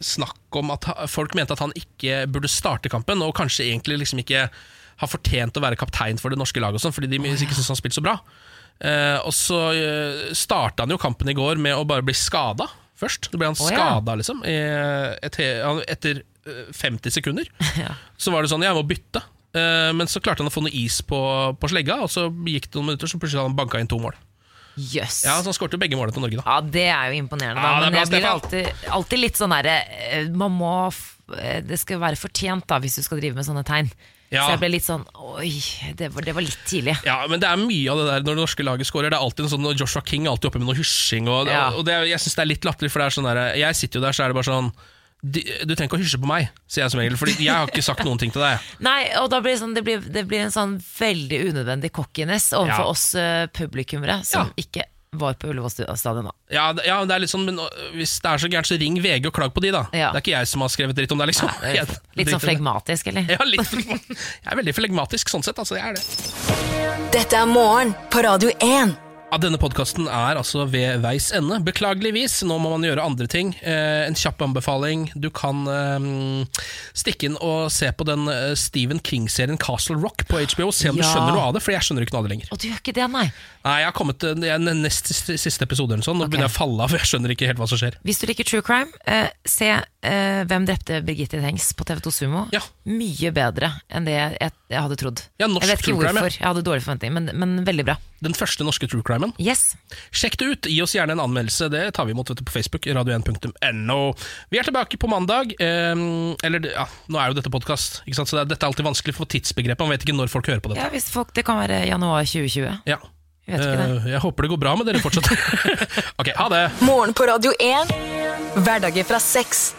snakk om at folk mente at han ikke burde starte kampen, og kanskje egentlig liksom ikke har fortjent å være kaptein for det norske laget, og sånn, fordi de ikke syns han spilte så bra. Eh, og så eh, starta han jo kampen i går med å bare bli skada først. Da ble han Å, ja. liksom. et, etter eh, 50 sekunder. [laughs] Så var det sånn, jeg må bytte. Eh, men så klarte han å få noe is på, på slegga, og så gikk det noen minutter, så plutselig hadde han banka inn to mål. Yes. Ja, så Han skårte begge målene til Norge, da. Ja, det er jo imponerende. Ja, Da. er Men bra, jeg blir alltid, alltid litt sånn derre eh, Man må eh, Det skal være fortjent da hvis du skal drive med sånne tegn. Ja. Så jeg ble litt sånn Oi, det var, det var litt tidlig. Ja, men det er mye av det der når det norske laget scorer. Det er alltid en sånn Joshua King er alltid oppe med noe hysjing. Og, Ja. og det, jeg syns det er litt latterlig, for det er sånn der, jeg sitter jo der, så er det bare sånn du, trenger ikke å hysje på meg, sier jeg som regel. Fordi jeg har ikke sagt noen ting til deg. [laughs] Nei, og da blir det, sånn, det, blir, det blir en sånn veldig unødvendig cockiness overfor Ja. oss uh, publikummere som ikke var på Ullevål stadion da. Ja, det, ja, det er litt sånn, men øh, hvis det er så gærent, så ring VG og klag på de, da. Ja. Det er ikke jeg som har skrevet dritt om det, liksom. Nei, er litt sånn flegmatisk, eller? Ja, litt. Jeg er veldig flegmatisk sånn sett, altså. Jeg er det. Dette er morgen på Radio 1. Ja, denne podkasten er altså ved veis ende. Beklageligvis, nå må man gjøre andre ting. Eh, en kjapp anbefaling. Du kan eh, stikke inn og se på den eh, Stephen King-serien Castle Rock på HBO. Se om du skjønner noe av det, for jeg skjønner ikke noe av det lenger. Og du gjør ikke det, nei. Nei, Jeg har kommet til den nest siste, episode, sånn, nå begynner jeg å falle av. for Jeg skjønner ikke helt hva som skjer. Hvis du liker true crime, eh, se eh, Hvem drepte Birgitte Tengs på TV2 Sumo. Ja. Mye bedre enn det jeg, jeg hadde trodd. Ja, jeg vet ikke crime, ja. hvorfor. Jeg hadde dårlig forventning, men, men veldig bra. Den første norske true crimen. Yes. Sjekk det ut. Gi oss gjerne en anmeldelse. Det tar vi imot vet du, på Facebook. Radio1.no. Vi er tilbake på mandag. Eh, eller ja, nå er jo dette podkast, så det er, dette er alltid vanskelig for tidsbegrepet. Man vet ikke når folk hører på dette. Ja, hvis folk, Det kan være januar 2020. Ja. Jeg vet ikke det. Eh, jeg håper det går bra med dere fortsatt. [laughs] ok, ha det! Morgen på Radio 1. Hverdager fra seks.